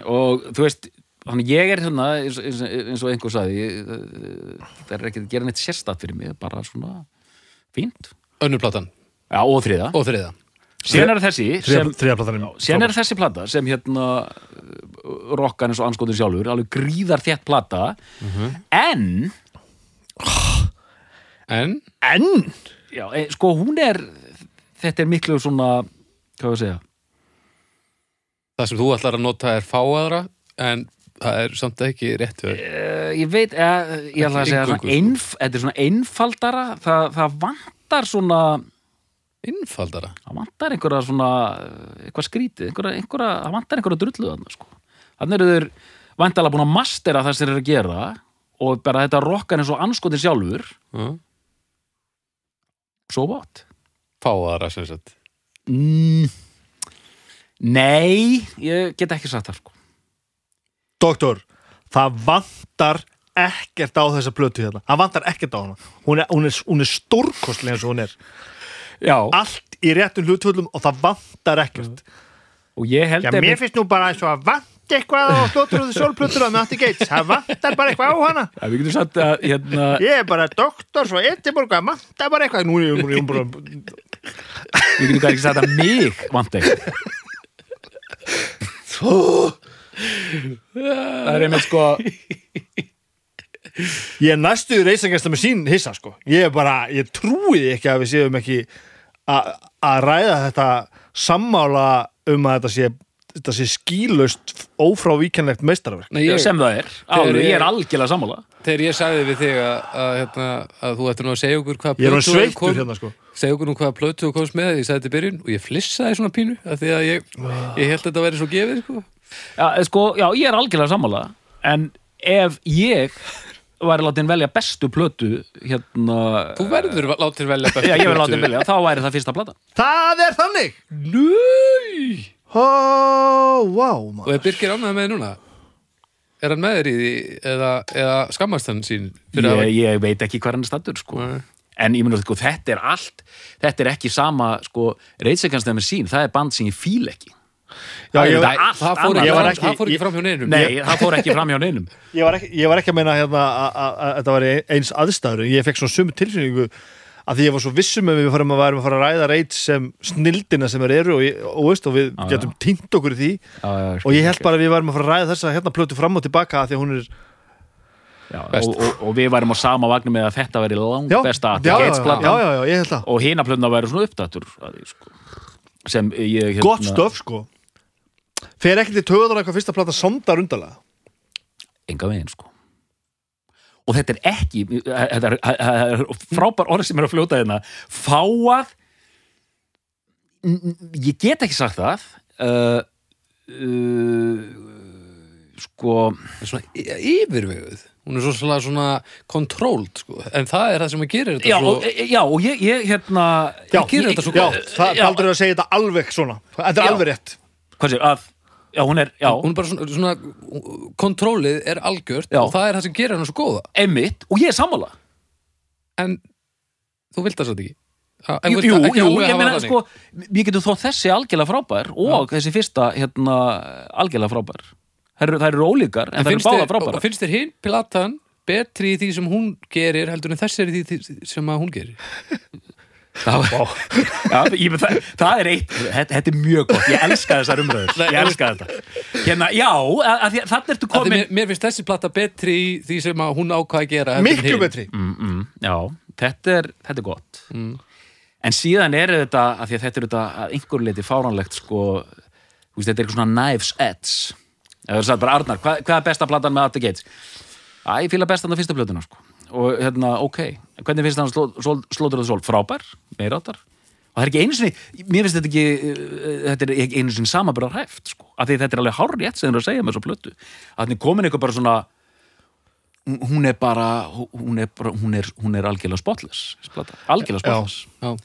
Og þú veist þannig ég er hérna eins, eins, eins og einhver eh, það er ekki að gera neitt sérstætt fyrir mig bara svona fínt. Önnur platan. Já og þriða og þriða síðan er þessi sem, síðan er þessi plata sem hérna rokkan eins og anskotur sjálfur alveg gríðar þétt plata. En En? En? Já, e, sko hún er þetta er miklu svona hvað við að segja það sem þú ætlar að nota er fáaðra en það er samt ekki rétt uh, ég veit, uh, ég ætla að segja Eingöngu, svona einf, þetta er svona einfaldara það, það vantar svona Innfaldara það vantar einhverja svona eh, eitthvað skrítið, einhverja, einhverja, það vantar einhverja drullu þannig sko. þannig eru þeir vantalega búin að mastera það sem þeir eru að gera og bara þetta rokkan eins og anskotin sjálfur Já. so what? Fáaðra sem sagt Mm, nei, ég get ekki sagt það sko. Doktor, það vantar ekkert á þessa plötu hérna. Það vantar ekkert á hana. Hún er, hún er, hún er stórkostlega eins og hún er. Já, Allt í réttum hlutvöldum og það vantar ekkert. Og ég held Já, einmitt- mér finnst nú bara eins og að vant eitthvað á Slóttur Sólplötur með Atti Gates. Það vantar bara eitthvað á hana. Sagt að hérna, Ég er bara doktor svo Edinborg Það vantar bara eitthvað. Nú er ég- bara við getum ekki sagt að mig vant ekki það er einmitt sko Ég er næstuð reysangæsla með sín hissa sko. Ég er bara, ég trúi því ekki að við séum ekki að ræða þetta sammála um að þetta sé þetta sé skýlaust ófrávíkjanlegt meistarverk Nei, ég, sem það er, alveg, ég- er algjörlega sammála. Þegar ég sagði við þig að, að, hérna, að þú ættir nú að segja okkur hvað Ég er hann plötu kom- hérna sko. segja okkur nú hvaða plötu þú komst með ég sagði þetta í byrjun og ég flissaði svona pínu af því að ég, ég held að þetta væri svo gefið sko. já, eh, sko, já, ég er algjörlega sammála en ef ég væri látin velja bestu plötu hérna þú verður látið velja bestu já, ég verði plötu. látin velja, þá væri það fyrsta plata Það er þannig! Nei Ó, vá og er Birgir ánægð með núna? Er hann með þér í því eða, eða skammast hann sín fyrir að ég, ég veit ekki hvað hann er stattur sko. Nei. en ég meina, sko, þetta er allt þetta er ekki sama, sko reytsekanstæð með sín, það er band sem ég fíl ekki. Já, Það ég, var, allt það fór ekki, Ég var fram- ekki- það fór ekki ég- fram hjá neinum. Nei, það fór ekki fram hjá neinum. Ég, var ekki, ég var ekki að meina hérna, að, að, að, að þetta var eins aðstæður ég fekk svona sumu tilfinningu að því ég var svo vissum að við farum að að fara að ræða reyt sem snildina sem er eru og, ég, og, veist, og við Já, getum týnt okkur í því. Já, já, og ég held bara að við værum að fara að ræða þessa hérna plötu fram og tilbaka af því að hún er já, og, og, og við værum á sama vagnu með að þetta veri langt já, besta já, og hina plötuna væri svona uppdattur að því, sko. sem ég hérna, gott stöf sko. Fer ekki til töðan eitthvað fyrsta plata sondar undarlega? Enga veginn sko og þetta er ekki þetta er, er frábær orð sem er að fljóta hérna fáað ég get ekki sagt það uh, uh, sko svona yfirveguð hún er svo svona, svona kontróld sko. en það er það sem að gera þetta já, svo og, já, og ég, ég hérna já, Ég gerir þetta svo já, gott. það Já. baldur að segja þetta alveg svona þetta er Já. alveg rétt hvað sér, að já, hún er, já, hún er bara svona, svona kontrólið er algjört Já. og það er það sem gerir hana svo góða. Einmitt og ég er sammála. En þú vilt það svo ekki? Ha, en jú, vilt jú, ekki jú ég hafa meina það sko við getum þó þessi algjörlega frábær og þessi fyrsta hérna algjörlega frábær. Þær eru, þær eru ólíkar en þær eru finnst báða þér, frábærar. og finnst þér hinn platan betri í því sem hún gerir heldur en þessi er í því sem að hún gerir? Það, <laughs> já, ég, það, það er eitt þetta, þetta er mjög gott, ég elska þessar umröður ég elska þetta. Hérna, já, að, að því, þannig ertu komin mér, mér finnst þessi plata betri í því sem að hún ákvað að gera en miklu betri. Mm, mm, já, þetta er, þetta er gott. Mm. en síðan er þetta að því að þetta er þetta að einhver leiti fáránlegt sko, þú veist, þetta er eitthvað svona knives edge eða þú sagði bara Arnar, hvað, hvað er besta platan með Atti Gates? Æ, ég fíla bestan á fyrsta plötuna sko. Og hérna, ok, hvernig finnst það sló, sló, slótur það sól? Frábær, meiráttar og það er ekki einu sinni, mér finnst þetta ekki uh, þetta er ekki einu sinni samanbyrðar hæft sko, af því þetta er alveg hárrétt sem þeir eru að segja með svo plötu. Að þannig komin eitthvað bara svona hún- er bara hún er, bara, hún er, hún er algjörlega spotless algjörlega spotless. Já.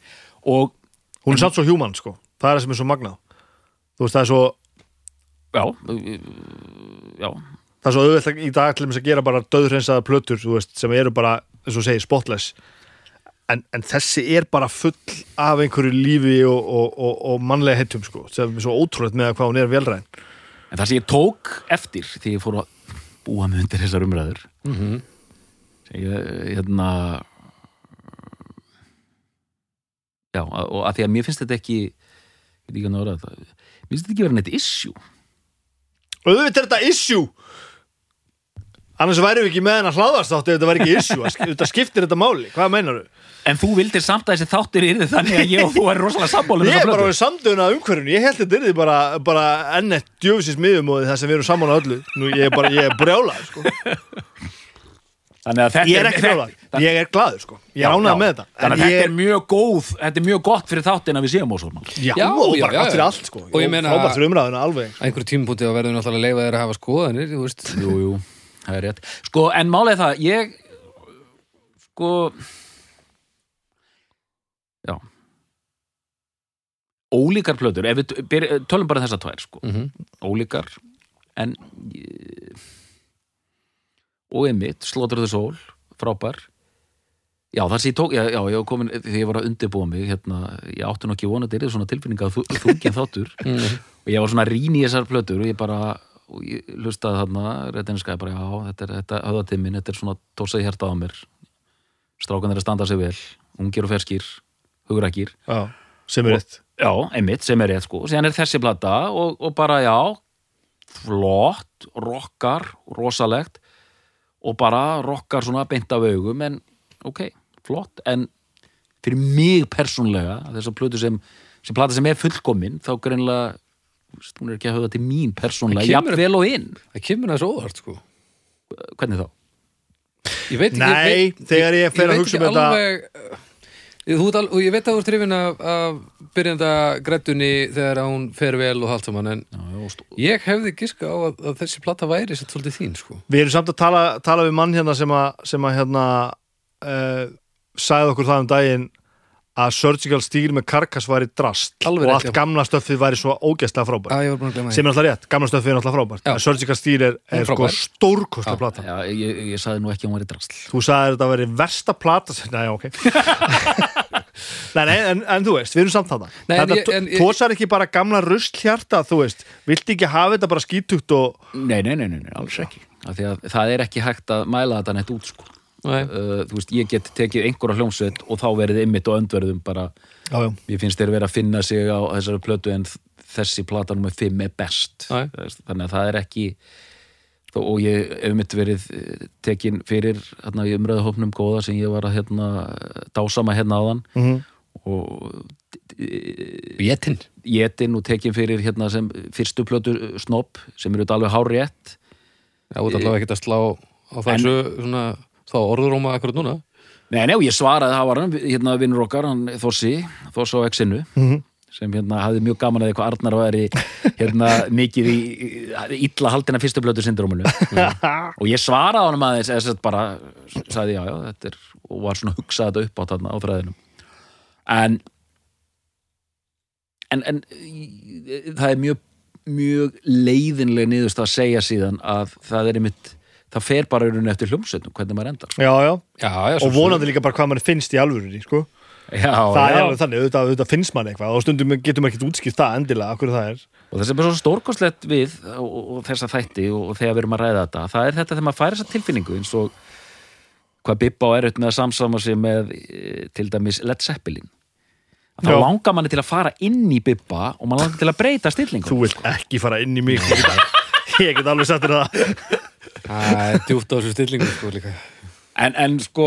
og hún er samt svo human sko. Það er það sem er svo magnað. Þú veist það er svo já já, það er svo auðvitað í dag til að gera bara döðhreinsaða plötur, þú veist, sem eru bara eins og segir, spotless. En, en þessi er bara full af einhverju lífi og, og, og, og mannlega heitum, sko, sem er svo ótrúlega með hvað hún er velræn En það sem ég tók eftir því ég fór að búa mig undir þessar umræður mm sem ég, hérna já, og að því að mér finnst þetta ekki ég veit ekki að nára þetta mér finnst þetta ekki vera neitt issue. Auðvitað er þetta issue annars væri við ekki með hennar hlaðast átti ef þetta væri ekki issue, þetta skiptir þetta máli. Hvað meinar þú? en þú vildir samt að þessi þáttir yrði þannig að ég og þú er rosalega sammála um Ég er bara við samdöðuna umhverfinu, ég held þetta er því bara, bara ennett djöfisins miðumóði þar sem við erum saman á öllu. Nú ég er bara, ég er brjálað sko. þannig að þetta Ég er ekki brjálað, ég er glaður sko. Ég er ánægð með þetta. Þannig að ég þetta er mjög góð þetta er mjög gott fyrir þáttin að við séum ósámal Já, Já, og bara já, gott fyrir allt sko. Og ég meina- Á einhverju tímpúti að verður náttúrulega að leifa þér að hafa skoðanir, jú, jú, það er rétt. Sko, en málið er það, ég sko já. Ólíkar byr, tölum bara þessar tvær, sko. Mm ólíkar en ég- og einmitt, Slaughter the Soul frábær. Já það sem ég tók, já, já ég var komin þegar ég var að undirbúa mig, hérna ég átti nú ekki vonað þetta er svona tilfinning að þú- þungin þáttur. <laughs> -hmm. og ég var svona rýna í þessar plötur og ég bara, og ég hlustaði þarna réttinskaði bara, já, þetta er þetta höfðatimmin, þetta er svona tósaði hjarta á mér. Strákan er að standa sig vel ungir og ferskir, hugrakir Já, sem er rétt. Já, einmitt, sem er rétt sko. Síðan er þessi plata og, og bara, já, flott, rockar, rosalegt. Og bara rockar svona beint af augum, en ok, flott, en fyrir mig persónlega, þess að plötu sem, sem plata sem er fullkomin, þá greinlega, hún er ekki að höfða til mín persónlega, Það jafnvel og inn. Það kemur þessu óvart, sko. Hvernig þá? Ég veit ekki... Nei, ég veit, þegar ég fer að hugsa um þetta- alveg, uh, og ég veit að þú ert trefin af, af byrjanda grættunni þegar hún fer vel og allt saman en Já, ég hefði giska á að, að þessi plata væri satt svolítið þín sko. Við erum samt að tala, tala við mann hérna sem að, sem að hérna uh, sagði okkur það um daginn að Surgical Steel með Karkas væri drast Alveg og allt já. gamla stöffið væri svo ógeðslega frábært að að glemma sem er alltaf rétt, gamla stöffið er alltaf frábært Já. en Surgical Steel er, er sko stórkostlega plata Já, ég, ég sagði nú ekki að hún var í drasl. Þú þetta að veri versta plata Nei, ok <laughs> Nei, nei, en, en þú veist, við erum samt þarna Þetta ég- tósar ekki bara gamla rusl-hjarta þú veist, viltu ekki hafa þetta bara skítugt og Nei, nei, nei, nei, nei alls ekki. Að það er ekki hægt að mæla þetta neitt út, sko. Uh, þú veist, ég get tekið einhverja hljómsveit og þá verið ymmit og öndverðum bara, Já, já, mér finnst þeir vera að finna sig á þessari plötu en þessi plata nummer 5 er best. Já. Þannig að það er ekki þó, og ég hef mitt verið eh, tekin fyrir hérna í umræðuhópnum góða sem ég var að hérna dásama hérna áðan. Mhm. og Jétin jetin og tekin fyrir hérna sem fyrstu plötu snopp sem eru alveg hár rétt Já, þú ert allavega ekkert að slá á þessu svona, þá orðuróma akkurat núna? Nei, nei, og ég svaraði það var hann, hérna vinnur okkar, hann Þossi, Þoss á X-inu, Mhm. sem hérna hafði mjög gaman að því hvað Arnar væri hérna <laughs> mikið í, illa haldina fyrstu blötu syndróminu. <laughs> Og ég svaraði honum aðeins, eða sett bara sagði já, já, þetta er og var svona að hugsa þetta upp á þarna á þræðinum. En en, en það er mjög mjög leiðinlega niðurst að segja síðan að það er einmitt það fer bara í rauninni eftir hljómsveitum hvernig maður endar. Já, já. Já, já, og vonandi líka bara hvað mann finnst í alvörunni sko. það er alveg þannig, auðvitað, auðvitað finnst mann eitthvað. Og stundum getum maður ekkert útskipt það endilega það Og það sem er svo stórkostlegt við og, og, og þessa þætti og, og þegar við erum að ræða þetta það er þetta þegar maður fær þessa tilfinningu eins og hvað Bibba á erut með að samsama sig með e, til dæmis Led Zeppelin. Þá langar manni til að fara inn í Bibba og mann langar til að breyta stillingu þú vilt ekki fara inn í mig <laughs> ég get, alveg sagt þér það Það er djúpt á þessu stillingu sko líka. En, en sko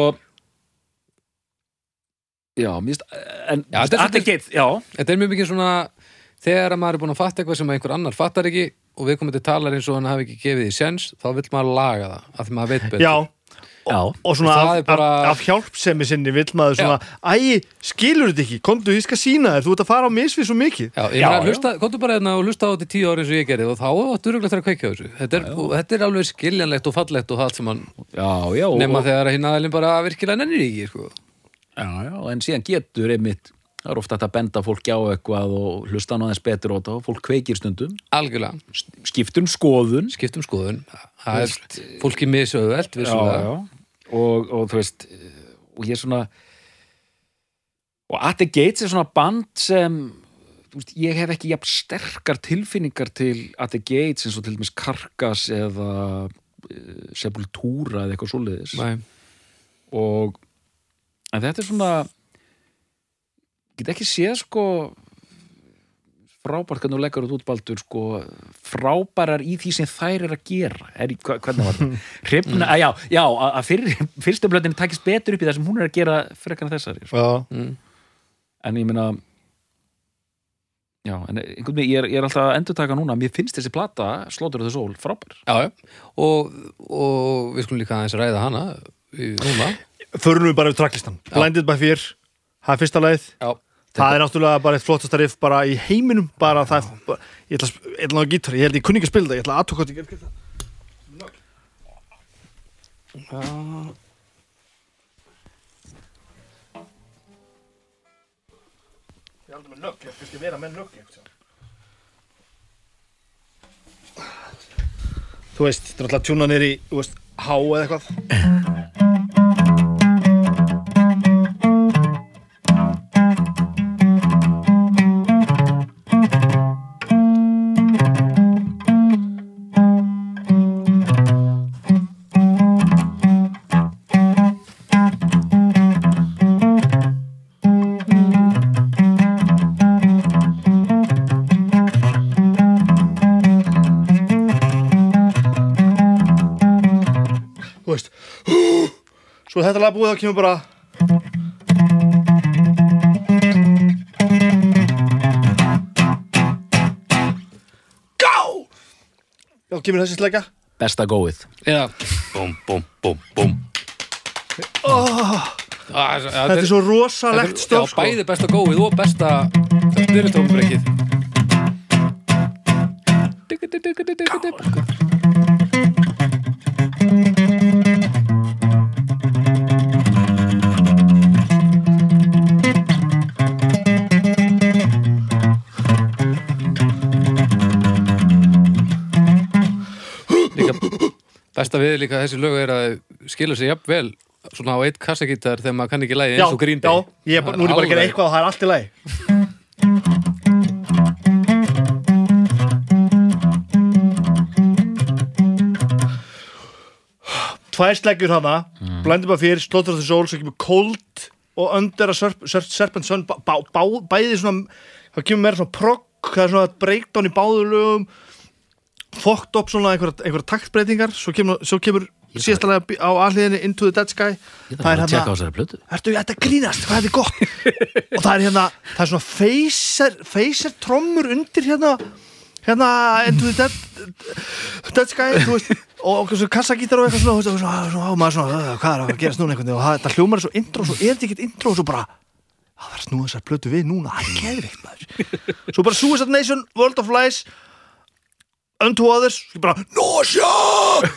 já, mist en Já, þetta er allir svolítið- geit, já, Þetta er mjög mikið svona þegar að maður er búin að fatta eitthvað sem einhver annar fattar ekki og við komum til talar eins og hann hafi ekki gefið því sens þá vill maður laga það, af því maður veit betur. Já, já. Og svona Það af, bara- af, af hjálpsemi sinni vill maður svona, æ, skilur þetta ekki? Komdu, ég skal sína þér, þú ert að fara á misvið svo mikið. Já, ég Já, meina, já. hlusta, komdu bara hérna og hlusta á þetta í tíu ári eins og ég gerði og þá áttu röglega að kveikja á þessu. Þetta er, og þetta er alveg skiljanlegt og fallegt og allt sem hann já, já, nema og, þegar hinn aðeins bara virkilega nennir í ekki sko. já, já, en síðan getur einmitt það er ofta hægt að benda fólki á eitthvað og hlusta hann aðeins betur á þetta og fólk kveikir stundum. Algjörlega, skiptum skoðun. Skiptum skoðun. Það er fólki misauðvelt og, og þú veist og ég er svona og At the Gates er svona band sem veist, ég hef ekki jafn sterkar tilfinningar til At the Gates eins og til dæmis Karkas eða uh, Sepultura eða eitthvað svoleiðis. Og en þetta er svona get ekki séð sko frábært hvernig þú leggur út útbaldur sko frábærar í því sem þær er að gera. Er, hva, hvernig var það? <laughs> Hrifna, að, já, já, að fyrstu blöndin takist betur upp í það sem hún er að gera frekar en þessari sko. Mm. en ég meina já, en einhvern veginn ég er, ég er alltaf að endurtaka núna, mér finnst þessi plata Slaughter of the Soul frábær. Já, og, og við skulum líka aðeins ræða hana núna. Förum við bara við tracklistan Blinded by Fear, það er fyrsta leið Já, Það er náttúrulega bara eitt flottasta riff bara í heiminum bara það er, bara, ég ætla að ég ætla að gítar, ég held ég kunni ekki að spila það ég ætla að aðtóka hvað ég aldrei með nögg, ég skal vera með nögg Þú veist, þetta er alltaf tjúna veist, há eða eitthvað er þetta lag búið þá kemur bara Gá! Já, kemur þessi slækja besta góið já Búm, búm, búm, búm oh. Þetta er svo rosalegt Já, stöf sko. bæði besta góið og besta styristrófubrekkið besta við líka þessi lög er að skilur sig jafnvel svona á eitt kassagítar þegar maður kann ekki lægi Já, eins og Green já, Day ég nú er ég bara að gera eitthvað og það er allt í lagi. Tvær sleggjur hana Blinded by Fear, Slaughter of the Soul svo kemur Cold og Under a Serp Serp Serpent Sun bæði svona það kemur meira svona progg það er svona breakdown í báðu lögum fucked up svona einhverja einhver taktbreytingar. Svo kemur, svo kemur síðastalega á aðliðinni Into the Dead Sky. Ég þarf að tjekka á þessari plötu. Ertu þetta grínast, hvað er þetta gott? Og það er hérna, það er svona phaser, phaser trommur undir hérna hérna Into the Dead Dead Sky, þú veist. Og, og svo kassagítar og eitthvað svona, og, svona, svona, og maður svona, "Uh, hvað er að gerast núna? Einhvern veginn og það, það hljómar er svo intro, svo er þetta ekkert intro og svo bara, það að snúa þessar plötu við núna, það er geðvikt maður. Svo bara Suicide Nation, World of Lies Unto Others, svo bara Nausea!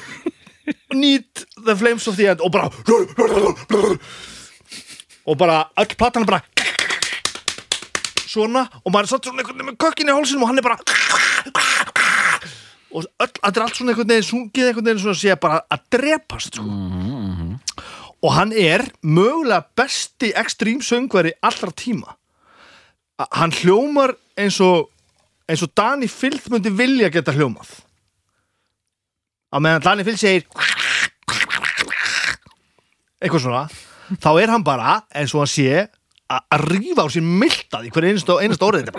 Need the Flames of the End og bara og bara öll platan er bara svona og maður er satt svona einhvern veginn með kökkin í hálsinum og hann er bara og öll, þetta er allt svona einhvern veginn sungið einhvern veginn svona að sé bara að drepast sko. og hann er mögulega besti ekstrím söngveri allra tíma. Hann hljómar eins og eins og Dani Filth myndi vilja geta hljómað. Á meðan Dani Filth segir eitthvað svona þá er hann bara eins og hann sé að rífa á sér miltað í hverju einasta, einasta orðið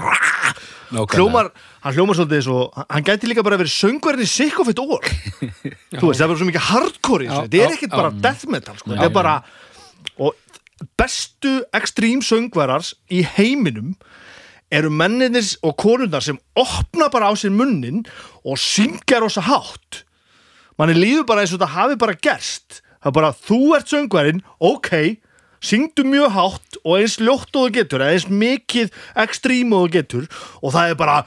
hljómar, hann hljómar svolítið og hann gæti líka bara verið söngverðin í sick of it all. Þú veist, það er bara svo mikið hardcore í þessu. Þetta er ekkit bara death metal sko. þetta er bara og bestu ekstrím söngverðars í heiminum eru menninir og konundar sem opna bara á sér munnin og syngja rosa hátt. Manni líður bara eins og þetta hafi bara gerst. Það er bara, þú ert söngvarinn ok, syngdu mjög hátt og eins ljótt og þú getur eins mikið ekstrím og þú getur og það er bara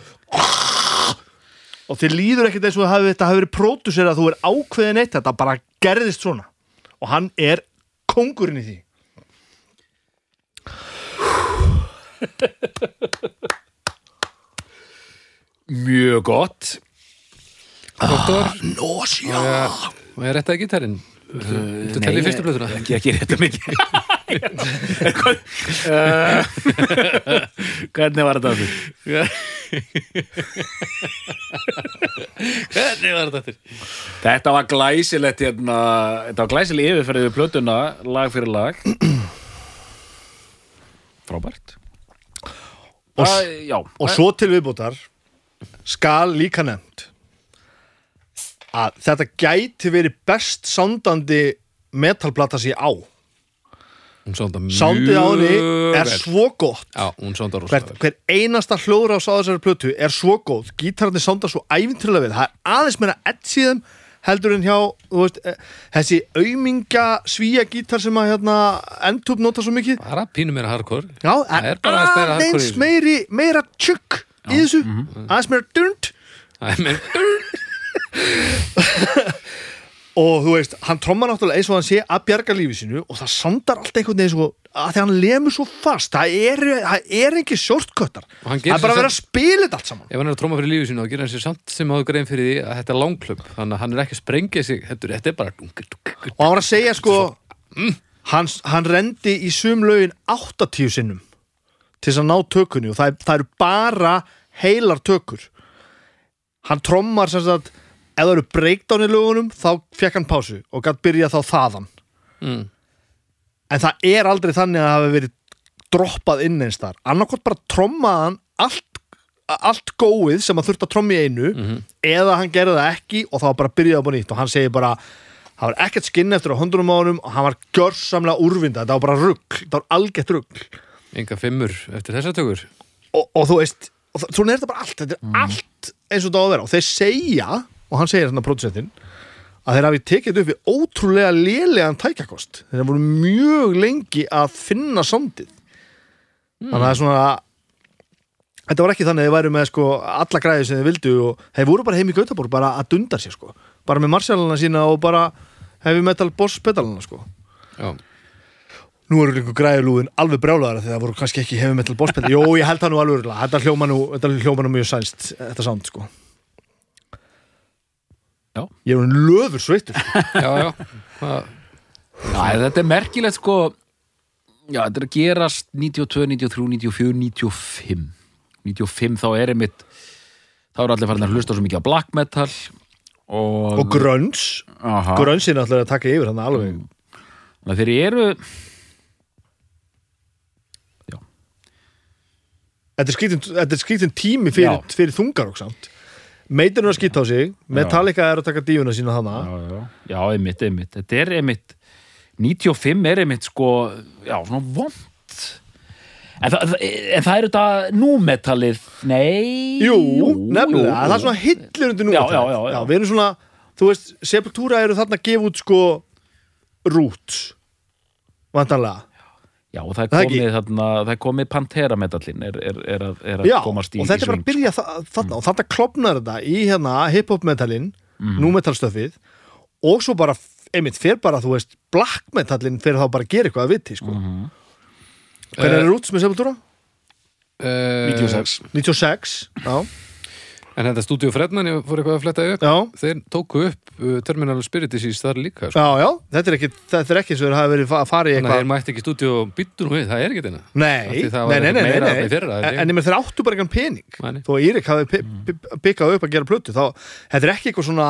og þið líður ekkert eins og það hafi, hafi verið pródusir að þú er ákveðin eitt þetta bara gerðist svona. Og hann er kóngurinn í því Mjög gott. Doktor, Nósja og ég réttaði gítarinn? Þú Nei, telli fyrstu blöðuna Ekki, ekki rétt um mikið uh, Hvernig var þetta aftur? <laughs> Hvernig var þetta? Þetta var glæsilegt hérna, Þetta var glæsileg yfirferðið við plötuna lag fyrir lag. <clears throat> Frábært Og, Æ, og svo til viðbútar skal líka nefnt að þetta gæti verið best sándandi metalplata sér á. Sándið á henni er svo gott. Já, hver, hver einasta hljóður á sáðarsari plötu er svo góð, gítararnir sánda svo æfintrilega vel, það er aðeins meira ett síðan heldur en hjá veist, eh, þessi aumingja svíja gítar sem að hérna endtúb nota svo mikið. Bara pínu meira hardcore. Já, Það er bara aðeins meira hardcore aðeins meiri, meira tjukk í þessu, aðeins meira dund Það er með og þú veist, hann trommar náttúrulega eins og hann sé að bjarga lífi sínu og það sandar allt einhvern veginn svo að því hann lemur svo fast. Það er, það er ekki Og hann það er bara að vera að spila þetta allt saman. Ef hann er að tróma fyrir lífið sínu þá gerir hann sér samt sem áður grein fyrir því að þetta er langklöp þannig að hann er ekki að sprengja sig þetta þetta er bara og hann var að segja sko hann, hann rendi í sum lögin 80 sinnum til þess að ná tökunni og það, er- það eru bara heilar tökur. Hann trommar sem sagt ef það eru breakdown í lögunum þá fekk hann pásu og gætt byrja þá þaðan. Mm. en það er aldrei þannig að það hafi verið droppað inn eins þar annarkot bara trommaðan allt, allt góið sem að þurft að tromma í einu eða hann gerði það ekki og þá bara byrjaði upp á nýtt. Og hann segir bara það var ekkert skinn eftir á hundruðum ánum og hann var gjörsamlega úrvinda, þetta var bara rugg þetta var algett rugg Enga fimmur eftir þessa tökur. Og, og þú veist, og það, svona er þetta bara allt þetta er allt eins og þetta á að vera. Og þeir segja, og hann segir þarna produsentin að þeir hafi tekið upp við ótrúlega lélegan tækjakost. Þeir voru mjög lengi að finna sondið þannig að það er svona þetta var ekki þannig að þeir væru með sko alla græði sem þeir vildu og þeir voru bara heim í Gautaborg bara að dunda sér sko. Bara með marsjálana sína og bara heavy metal boss pedalana sko. Já, nú eru líka græðilúðin alveg brjálæðara þegar það voru kannski ekki hefur metal boss pedal. Jó, ég held það nú alveg þetta hljóma nú, þetta hljóma nú mjög sænst þetta sound sko Já. ég er hann löður sveittur. <laughs> Já, já. Já, þetta er merkilegt sko. Já, þetta er að gerast 92, 93, 94, 95 95 þá er einmitt þá eru allir farin að hlusta svo mikið á black metal og, og gröns, Aha. grönsin ætlaði að taka yfir hann alveg. Þannig að þeir eru er skrítin, þetta er skrítin tími fyrir, Já. fyrir þungar og samt meitur er að skýta á sig Metallica er að taka dífuna sína hana já, já, já, einmitt, einmitt. Þetta er einmitt 95 er einmitt sko, já, svona vond en, það, en það er þetta númetallið nei. Jú, nefnilega, það er svona hillir undir nú Já, já, já, já. við erum svona, þú veist, Sepultura eru þarna að gefa út sko roots vantanlega Já, og það er Það komið, þarna, það er komið Pantera metallin er, er, er, að, er að Já, komast í og þetta er bara að byrja þa þarna og þetta klopnar þetta í hérna hip-hop metalin mm. númetalstöfið og svo bara, einmitt, fer bara, þú veist black metalin fer þá bara að gera eitthvað að viti, sko Mhm. Hvernig er roots með Sepultura? uh, 96 96, já, En þetta stúdíu Fredman, ég fór eitthvað að fletta upp Þeir tóku upp uh, Terminal Spirit Disease þar líka sko. Já, já, þetta er ekki, þetta er ekki svo þeir hafa verið að fara í Þannig að þeir eitthvað mætti ekki stúdíu og byttu nú við, það er ekki þetta Af Nei, það nei, nei, eitthvað nei, nei, í fyrra, En, en þeir áttu bara eitthvað pening nei. Þó að Írik hafi pi- pi- pikkað upp að gera plötu þá, þetta er ekki eitthvað svona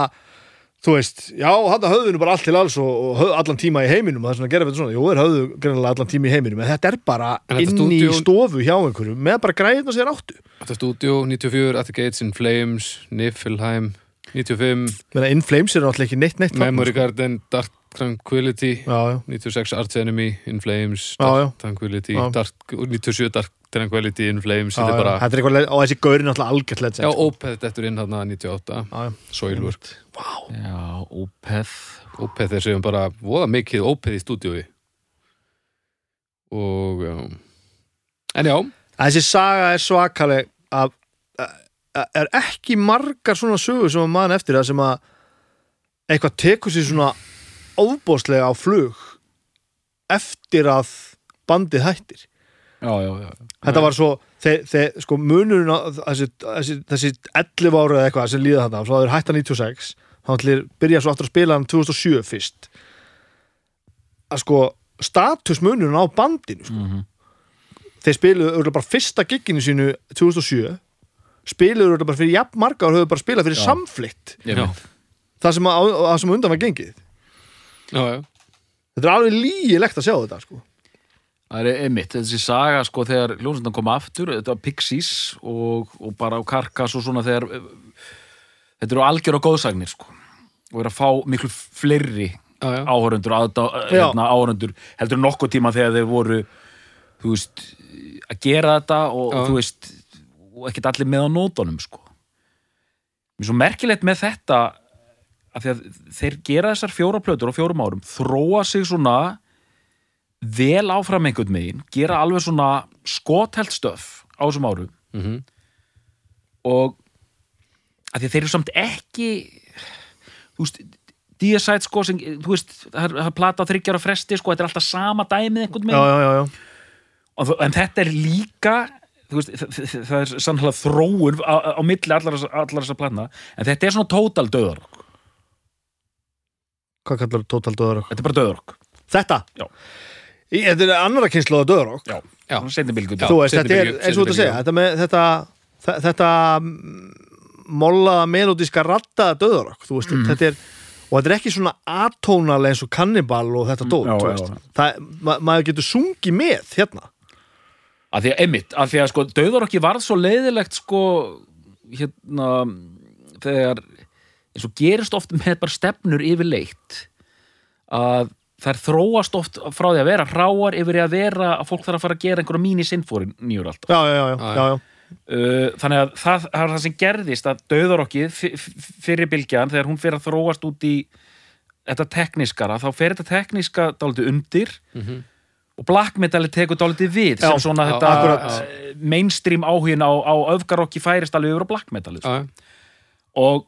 þú veist, já, hann höfðu nú bara allt til alls og, og höfðu allan tíma í heiminum og það er svona að gera þetta svona, jú, þeir höfðu greinlega allan tíma í heiminum en þetta er bara þetta inn í stúdíó- stofu hjá einhverju með bara græðina sér áttu Þetta stúdíu 94, At the Gates in Flames Niflheim 95 Menna, In Flames er náttúrulega ekki neitt neitt Memory Garden, Dark Tranquility. Já, já, 96 Arch Enemy, In Flames Dark já. Tranquility. Dark, og 97 Dark Tranquility, In Flames já, er bara, er eitthvað, og þessi gauri er náttúrulega algjört legend já, sko. Opeth eftir inn þarna 98 já, já. Soilwork Já, Opeth. Opeth er segjum bara voða mikið Opeth í stúdíói. Og já. En já, Þessi saga er svakaleg að er ekki margar svona sögur sem að mann eftir það sem að eitthvað tekur sér svona óbóðslega á flug eftir að bandið hættir já, já, já. þetta var svo þeir, þeir, sko munurinn á þessi, þessi, þessi 11 ára eða eitthvað sem líða svo það er hætta 96 þá ætlir byrja svo aftur að spila hann 2007 fyrst að sko statusmunurinn á bandinu sko. Mhm. þeir spiluðu örugglega bara fyrsta gigginu sínu 2007 spiluðu bara fyrir jafn marga og höfðu bara spilað fyrir samflitt það sem, að, að sem undan var gengið Já, já. þetta er alveg lígilegt að sjá þetta sko. Það er einmitt, þessi saga sko þegar hljómsveitan kom aftur, þetta var Pixies og, og bara á Karkas og svona þegar eh, þetta eru algjör og góðsagnir sko og er að fá miklu fleiri aðdá, Já. hérna, áhörundur heldur nokkuð tíma þegar þeir voru þú veist, að gera þetta og Já. þú veist og ekkert allir með á nótunum sko Mér er svo merkilegt með þetta að þeir gera þessar fjóra plötur á fjórum árum, þróa sig svona vel áfram einhvern megin, gera alveg svona skothelt stöf á þessum árum Mhm. og að því að þeir eru samt ekki þú veist Díasæt sko sem, þú veist, það er- plata á þryggjara fresti sko, þetta er alltaf sama dæmið einhvern. Og þó- en þetta er líka veist, það, er sannlega þróun á, á milli allar, þessar- plana en þetta er svona total döðarokk hvað kallar Total Döðarokk? þetta er bara döðarokk Þetta? Já. Í, þetta er annara kynslu á Döðarokk já, Já. seinni bylgu þú veist, þetta er eins og þú ert að segja þetta, með, þetta, þe- þetta mm, mollaða melodíska rattaða döðarokk þú veist, Mm. þetta er og þetta er ekki svona atónal eins og kannibal og þetta dót, þú veist já. Það, ma maður getur sungið með hérna að því að, einmitt, að því að sko döðarokki varð svo leiðilegt sko hérna þegar eins og gerist oft með bara stefnur yfirleitt að þær þróast oft frá því að vera hráar yfir í að vera að fólk þarf að fara að gera einhverja mínisinfóri nýjur alltaf já, já, já. Uh, þannig að það, það er það sem gerðist að döðarokkið fyrir bylgjan þegar hún fyrir að þróast út í þetta teknískara, þá fer þetta tekníska dálítið undir Mhm. og black metali tekur dálítið við Já, sem svona já, þetta akkurat. mainstream áhugin á, á öfgarokki færist alveg yfir á black metali sko. Og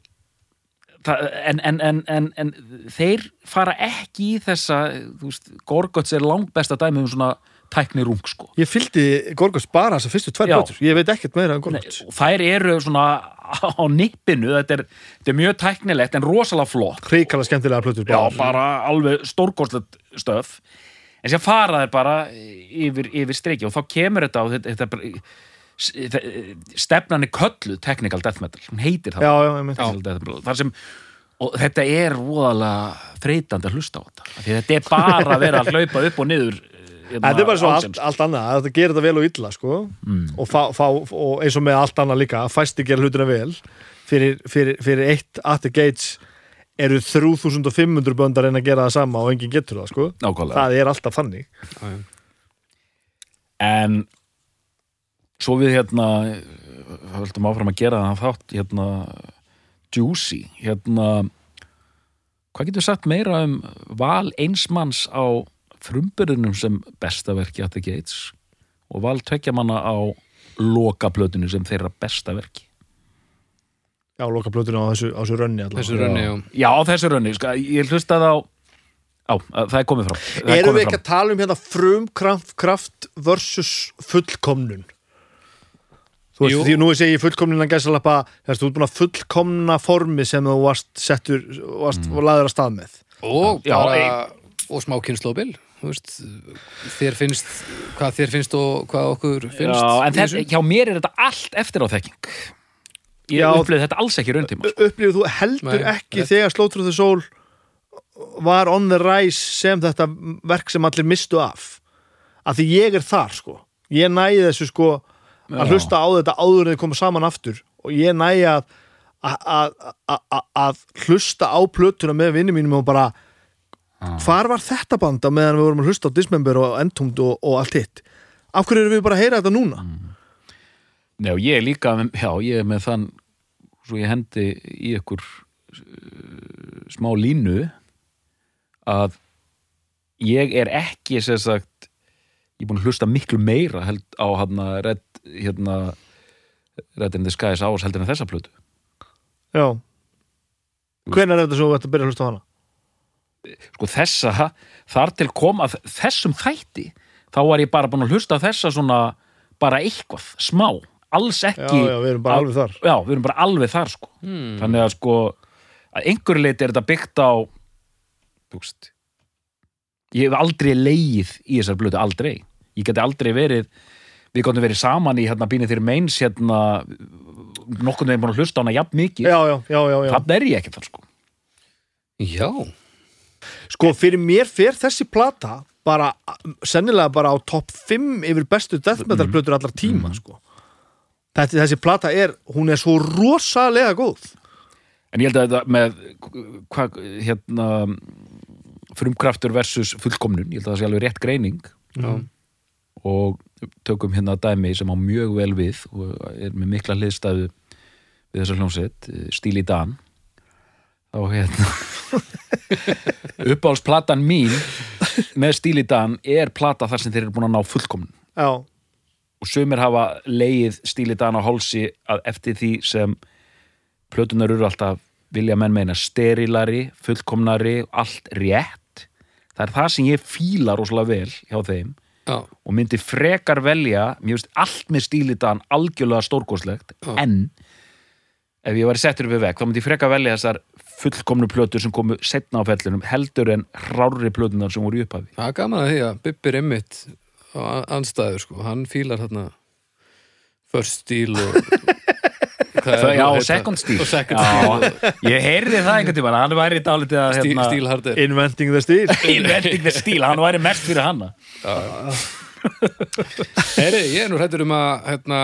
en, en, en, en, en þeir fara ekki í þessa veist, Gorguts er langbesta dæmi um svona tækni rung sko. Ég fylgdi Gorgos bara þessar fyrstu tvær Já. plötur. Ég veit ekkert meira en Nei, Gorgos og þær eru svona á nippinu, þetta er, þetta er mjög tæknilegt en rosalega flott. Hrikalega skemmtilega plötur Já, bara. alveg stórkostlegt stöf en sér fara þær bara yfir, yfir streiki og þá kemur þetta á þetta, þetta stefnan er kölluð technical death metal, hún heitir það. Já, já, þar sem og þetta er voðalega þreytandi að hlusta á þetta. Því þetta er bara að vera að hlaupa upp og niður hérna, Þetta er bara svo allt, allt annað, að þetta gerir þetta vel og illa sko. Mm. og, fá, fá, og eins og með allt annað líka fæsti gera hlutina vel. Fyrir, fyrir, fyrir eitt At the Gates eru 3500 bönd að reyna að gera það sama og enginn getur það sko. Það er alltaf já. en svo við hérna höldum áfram að gera það þátt hérna Juicy hérna hvað getur sagt meira um val einsmanns á frumbyrðunum sem besta verki at the Gates og val tvekja manna á lokaplötinu sem þeirra besta verki já, loka plötuna á þessu, á þessu rönni allavega. Þessu rönni, já. já, á þessu rönni, sko, ég hlustaði á á, það er komið fram það er Erum við ekki að tala um hérna frumkraft kraft versus fullkomnun? Þú veist, Jú. því nú er segi ég fullkomnun að gæsa lappa, þess að þú ert búin að fullkomna formi sem þú varst settur, varst mm. laður að stað með. og Já, bara og smá kynnslóbil þú veist, þér finnst hvað þér finnst og hvað okkur finnst Já, en þessu. hjá mér er þetta allt eftir á þekking ég Já. upplifði þetta alls ekki rauntíma sko. Upplifið þú heldur Nei, ekki rétt. þegar the Soul var on the rise sem þetta verk sem allir mistu af. Af því ég er þar, sko. Ég næði þessu, sko, að Já. hlusta á þetta áður en þið koma saman aftur. Og ég næði að að- að- að- að hlusta á plötuna með vinnum mínum og bara hvar var þetta band á meðan við vorum að hlusta á Dismember og Entombed og, og allt hitt? Af hverju erum við bara að heyra þetta núna? Nei, og ég er líka, já, ég er með þann svo ég hendi í ykkur uh, smá línu að ég er ekki sem sagt ég er búin að hlusta miklu meira held, á hérna Red, hérna Red in the Skies Hours heldur en þessa plötu. Já. Hvenær er þetta svo að byrja að hlusta á hana? Sko þessa, þar til kom að þessum þætti þá var ég bara búin að hlusta á þessa svona bara eitthvað, smá alls já, ekki já, við erum bara alveg þar. Já, við erum bara alveg þar sko. Hmm. þannig að sko að einhverju leiti er þetta byggt á þú veist ég hef aldrei leið í þessar blötu, aldrei. Ég geti aldrei verið við gotum verið saman í hérna bínið þeirri meins hérna nokkurn veginn búin að hlusta á hana jafn mikið. Já, já, já, já, já. þannig er ég ekki þar sko. Já, Sko, fyrir mér fer þessi plata bara, sennilega bara á topp 5 yfir bestu death metal plötur allar tíma, sko. Þetta, þessi plata er, hún er svo rosalega góð. En ég held að þetta með hvað, hérna frumkraftur versus fullkomnun, ég held að það sé alveg rétt greining. Já, og tökum hérna dæmi sem á mjög vel við og er með mikla hliðstæðu við þessar hljómsveit, Stíl í Dan. Þá hérna <laughs> uppáhaldsplatan mín með Stíl í Dan er plata þar sem þeir eru búin að ná fullkomnun. Já, og sumir hafa leið Stíl í Dan á hálsi að eftir því sem plötunar eru alltaf vilja menn meina sterilari, fullkomnari allt rétt. Það er það sem ég fíla rosalega vel hjá þeim já, og myndi frekar velja mér veist allt með stílitan algjörlega stórkostlegt Já. en ef ég væri settur við veg þá myndi ég frekar velja þessar fullkomnu plötur sem komu setna á fellunum heldur en rári plötunar sem voru í upphafi. Það er gaman að því að Bibbi er einmitt á anstæður sko, hann fílar þarna first stíl og <laughs> já, og second stíl Já, ég heyrði það einhvern tímann hann væri dálítið að hérna, inventing the steel. inventing the stíl, hann væri mest fyrir hanna <laughs> Heyri, ég er nú hrættur um að hérna,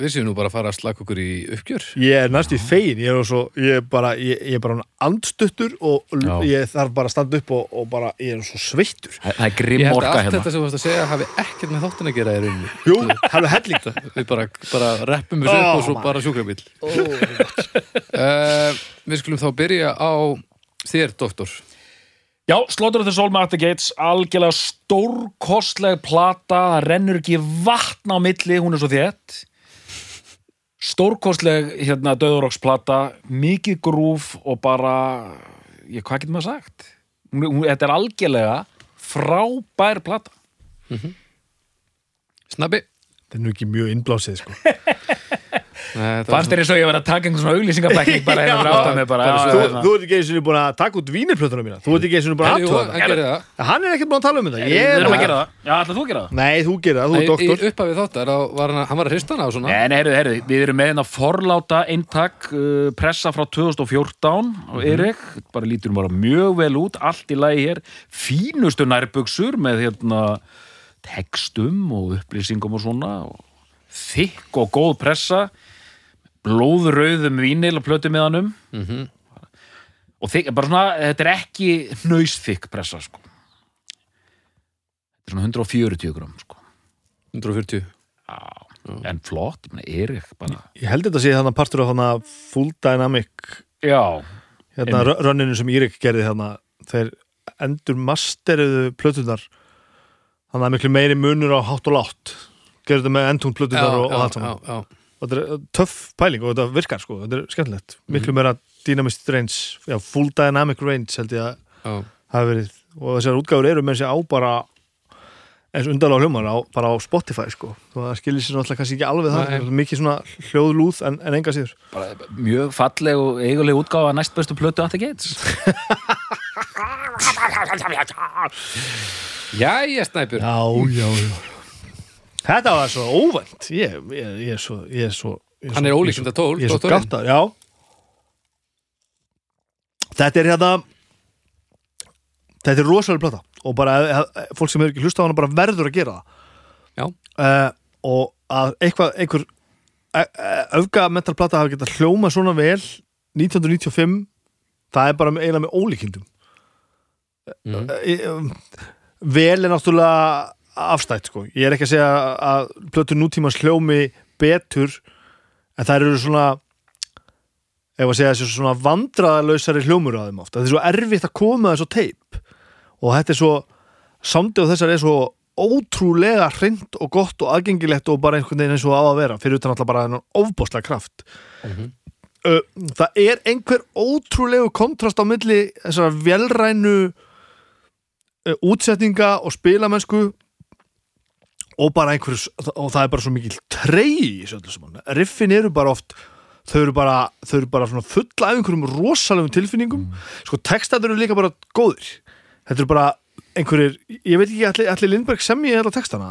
við séum nú bara að fara að slaka okkur í uppgjör Ég er næstu í fegin, ég er, svo, ég er bara, ég, ég er bara andstuttur og Já. ég þarf bara að standa upp og, og bara, ég er svo sveittur. það er Ég grimm held að orka allt hérna þetta sem þú varst að segja hafi ekkert með þáttin að gera í rauninni Jú, er helling. Við bara, bara reppum þessu upp Ó, og svo bara sjúkrabíl uh, <laughs> Við skulum þá byrja á þér, doktor Já, Slaughter of the Soul Master Gates algjörlega stórkostleg plata, það rennur ekki vatn á milli, hún er svo þétt. Stórkostleg hérna döðuróksplata mikið grúf og bara ég, hvað getur maður sagt? Hún, hún, þetta er algjörlega frábær plata. Snabbi. Það er nú ekki mjög innblásið, sko. <laughs> Fannst þér eins og ég var að taka einhvern svona auglýsingabækling <laughs> bara hérna fyrir aftan mig bara, svo- Þú, ert ekki eins og búin að taka út vínirplötuna mína. Þú ert ekki eins og búin að aðtöða hann það. það er ekkert búin að tala um þetta. Ég Við er erum að gera það, já, ætla þú að gera það? Nei, þú gerir það, þú er Í, í doktor. upphafið þáttar, þá var hann, hann var að hrista hana á svona. Nei, nei, heyrðu, heyrðu, við erum með hérna forláta eintak uh, pressa frá 2014 og Erik, bara lítur bara mjög vel út, allt í lagi hér. Fínustu með hérna textum og upplýsingum og svona. Og þykk og góð pressa blóðrauðum vínil og plötu með hannum Mhm. og þykk, bara svona, þetta er ekki hnausþykk pressa sko. Þetta er svona 140 gram sko. 140 Já, en flott, ég meina, Erik bara. Ég held þetta að sé þannig partur af þannig full dynamic Já, hérna rönninu sem Írik gerði þannig þeir endur masteruðu plötunar þannig að miklu meiri munur á hátt og látt gerðu þetta með endtún plötunar og, og allt saman. já, já. og þetta er töff pæling og þetta virkar sko, þetta er skemmtilegt. Miklu meira dynamist range já, full dynamic range held ég að já. hafa verið. Og þessar útgáfur eru með þessi á bara eins undarlega hljómar á, bara á Spotify sko, það skilir sér náttúrulega kannski ekki alveg það, Nei. mikið svona hljóðlúð en, en enga síður bara mjög falleg og eiguleg útgáfa næst bestu plötu að það gets Jæja, Snæpur Já, já, já Þetta var svo óvænt Ég, ég, ég er svo ég er svo, ég Hann er ólíkinda tól, Ég er svo doktorinn. gáttar, já Þetta er hérna Þetta er rosalega plata og bara ef- ef- fólk sem hefur ekki hlusta á hana bara verður að gera það Já. uh, og að eitthvað einhver öfga metalplata hafa getað hljóma svona vel 1995 það er bara með- eiginlega með ólíkindum Mhm. Eh, um, vel er náttúrulega afstætt sko, ég er ekki að segja að plötur nútímans hljómi betur en það eru svona ef að segja þessu svona vandraðalausari hljómur á þeim oft, það er svo erfitt að koma þessu teip og þetta er svo samdið á þessar er svo ótrúlega hreint og gott og aðgengilegt og bara einhvern veginn eins og á að vera fyrir utan alltaf bara þennan ofbóðslega kraft. Mhm. uh, það er einhver ótrúlegu kontrast á milli þessara velrænu útsetninga og spilamennsku og bara einhverjus og það er bara svo mikil trey í þessu öllu saman. Riffin eru bara oft þau eru bara, þau eru bara svona fulla af einhverjum rosalegum tilfinningum. Sko textaður eru líka bara góðir. Þetta eru bara einhverjir ég veit ekki allir, allir Lindberg sem ég held að textana?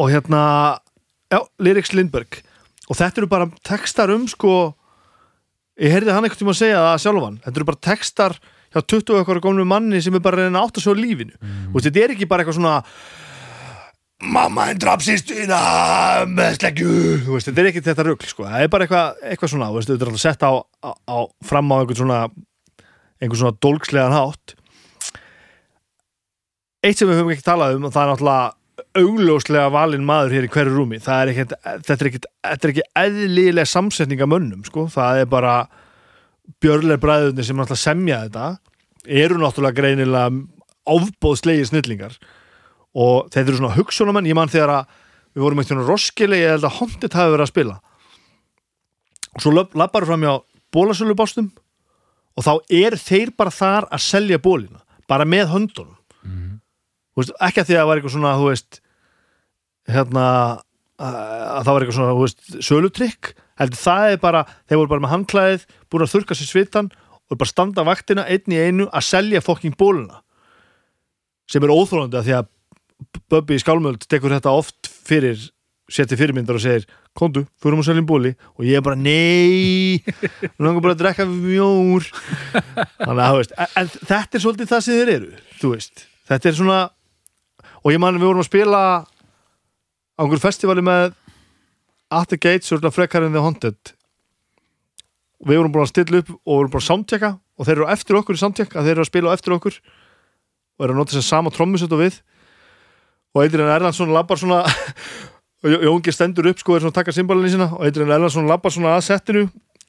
Og hérna já, Lyrics Lindberg. Og þetta eru bara textar um sko ég heyrði hann einhvern tíma að segja það sjálfan. Þetta eru bara textar hjá 20 okkar gómlu manni sem er bara að reyna að átta sig á lífinu. Og þetta er ekki bara eitthvað svona mamma en draf sýstuðina með sleggju þú veist, þetta er ekki þetta rugl sko. það er bara eitthvað, eitthvað svona þú veist, þetta er alltaf sett á, á, á fram á einhvern svona einhvern svona dólkslegan hátt. Eitt sem við höfum ekki talað um og það er náttúrulega augljóslega valinn maður hér í hverju rúmi. Er ekki, þetta er ekki, ekki eðlilega samsetning af mönnum sko. það er bara björlega bræðunni sem náttúrulega semja þetta. Eru náttúrulega greinilega ofbóðslegi snillingar og þetta eru svona hugsunamenn ég mann þegar að við vorum eitthvað roskili ég held að Hontit hafi verið að spila og svo labbaru fram hjá bólasölubástum og þá er þeir bara þar að selja bólina bara með höndunum. Þú veist, ekki að því að það var eitthvað svona þú veist hérna að það var eitthvað svona þú veist, sölutrykk heldur það er bara, þeir voru bara með handklæðið búin að þurka sér svitan og bara standa vaktina einn í einu að selja fokking bóluna sem er óþólandi að því að Bubbi í Skálmöld tekur þetta oft fyrir seti fyrirmyndar og segir kondu, fyrir um að selja bóli og ég er bara nei <laughs> nú langar bara að drekka mjór. Þannig að veist en, þetta er svolítið það sem þeir eru þetta er svona og ég man við vorum að spila á einhver festivali með At the Gates, frekar en The Haunted. Og við vorum búin að stilla upp og vorum búin að soundchecka og þeir eru eftir okkur í að þeir eru að spila eftir okkur og eru að nota þess að sama trommusett og við og Eidrið Erlandsson labbar svona <laughs> Jóngi stendur upp sko er svona að taka symbolinni sína. Og Eidrið Erlandsson labbar svona að settinu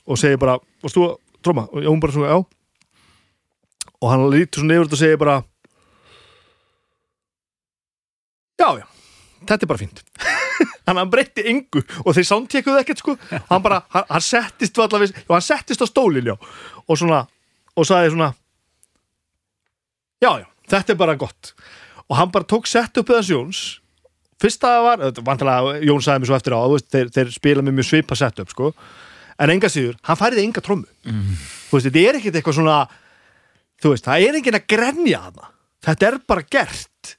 og segir bara, varst þú að tromma? og Jón bara svona, já. Og hann lítur svona yfir þetta og segir bara já, já, þetta er bara fínt. <laughs> Hann, hann breytti yngu og þeir soundcheckuðu ekkert sko. Hann bara, hann, hann settist allaveg, já, hann settist á stólinn já, og svona og sagði svona já, já, þetta er bara gott og hann bara tók sett upp eða sjóns fyrsta var, þetta, vantilega Jón sagði mér svo eftir á, þú veist, þeir, þeir spila með mjög svipa sett upp sko, en enga síður hann færiði enga trommu. Þú veist, þetta er ekkert eitthvað svona þú veist, það er enginn að grenja hana þetta er bara gert.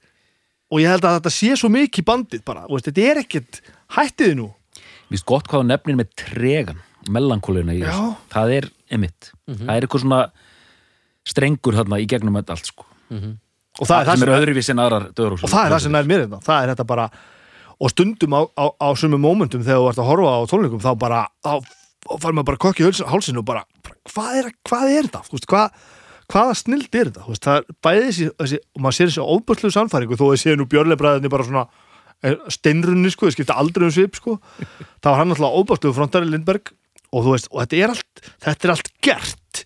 Og ég held að þetta sé svo mikið bandið bara, þú veist, þetta er ekkert hættiði nú. Mér finnst gott hvað þú nefnir með tregan þessu það er emitt, það er eitthvað svona strengur þarna í gegnum þetta allt sko. Og það er það sem er öðruvísi en aðrar döður og það er það sem nær mér þetta það er þetta bara og stundum á, á, á sumum mómentum þegar þú ert að horfa á tónleikum þá bara fær maður bara kokki hálsinu og bara, bara hvað, er, hvað er þetta? Veist, hvað, hvaða snild er þetta? Veist, það er bæði þessi, og maður sér þessi óbærslu sannfæringu þó að sé nú björnleibræðinni bara svona eh, steinrunni sko, það skipta aldrei um svip sko. Þá var hann alltaf óbærslu frontari Lindberg og þú veist, og þetta er allt þetta er allt gert.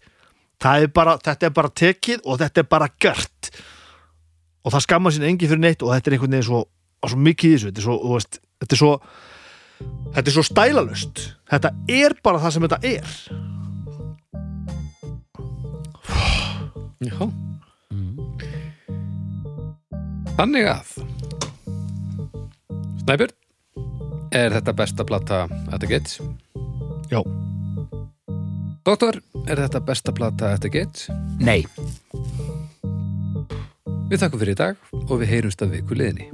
Það er bara, þetta er bara tekið og þetta er bara gert og það skammar sín engi fyrir neitt og þetta er einhvern veginn svo, svo mikið í þessu þetta er svo, þú veist, þetta er svo þetta er svo stælalust þetta er bara það sem þetta er Já. Þannig að Snæbjörn Er þetta besta plata At the Gates? já, Doktor, er þetta besta plata At the Gates? Nei, Við þakkum fyrir í dag og við heyrumst að viku liðni.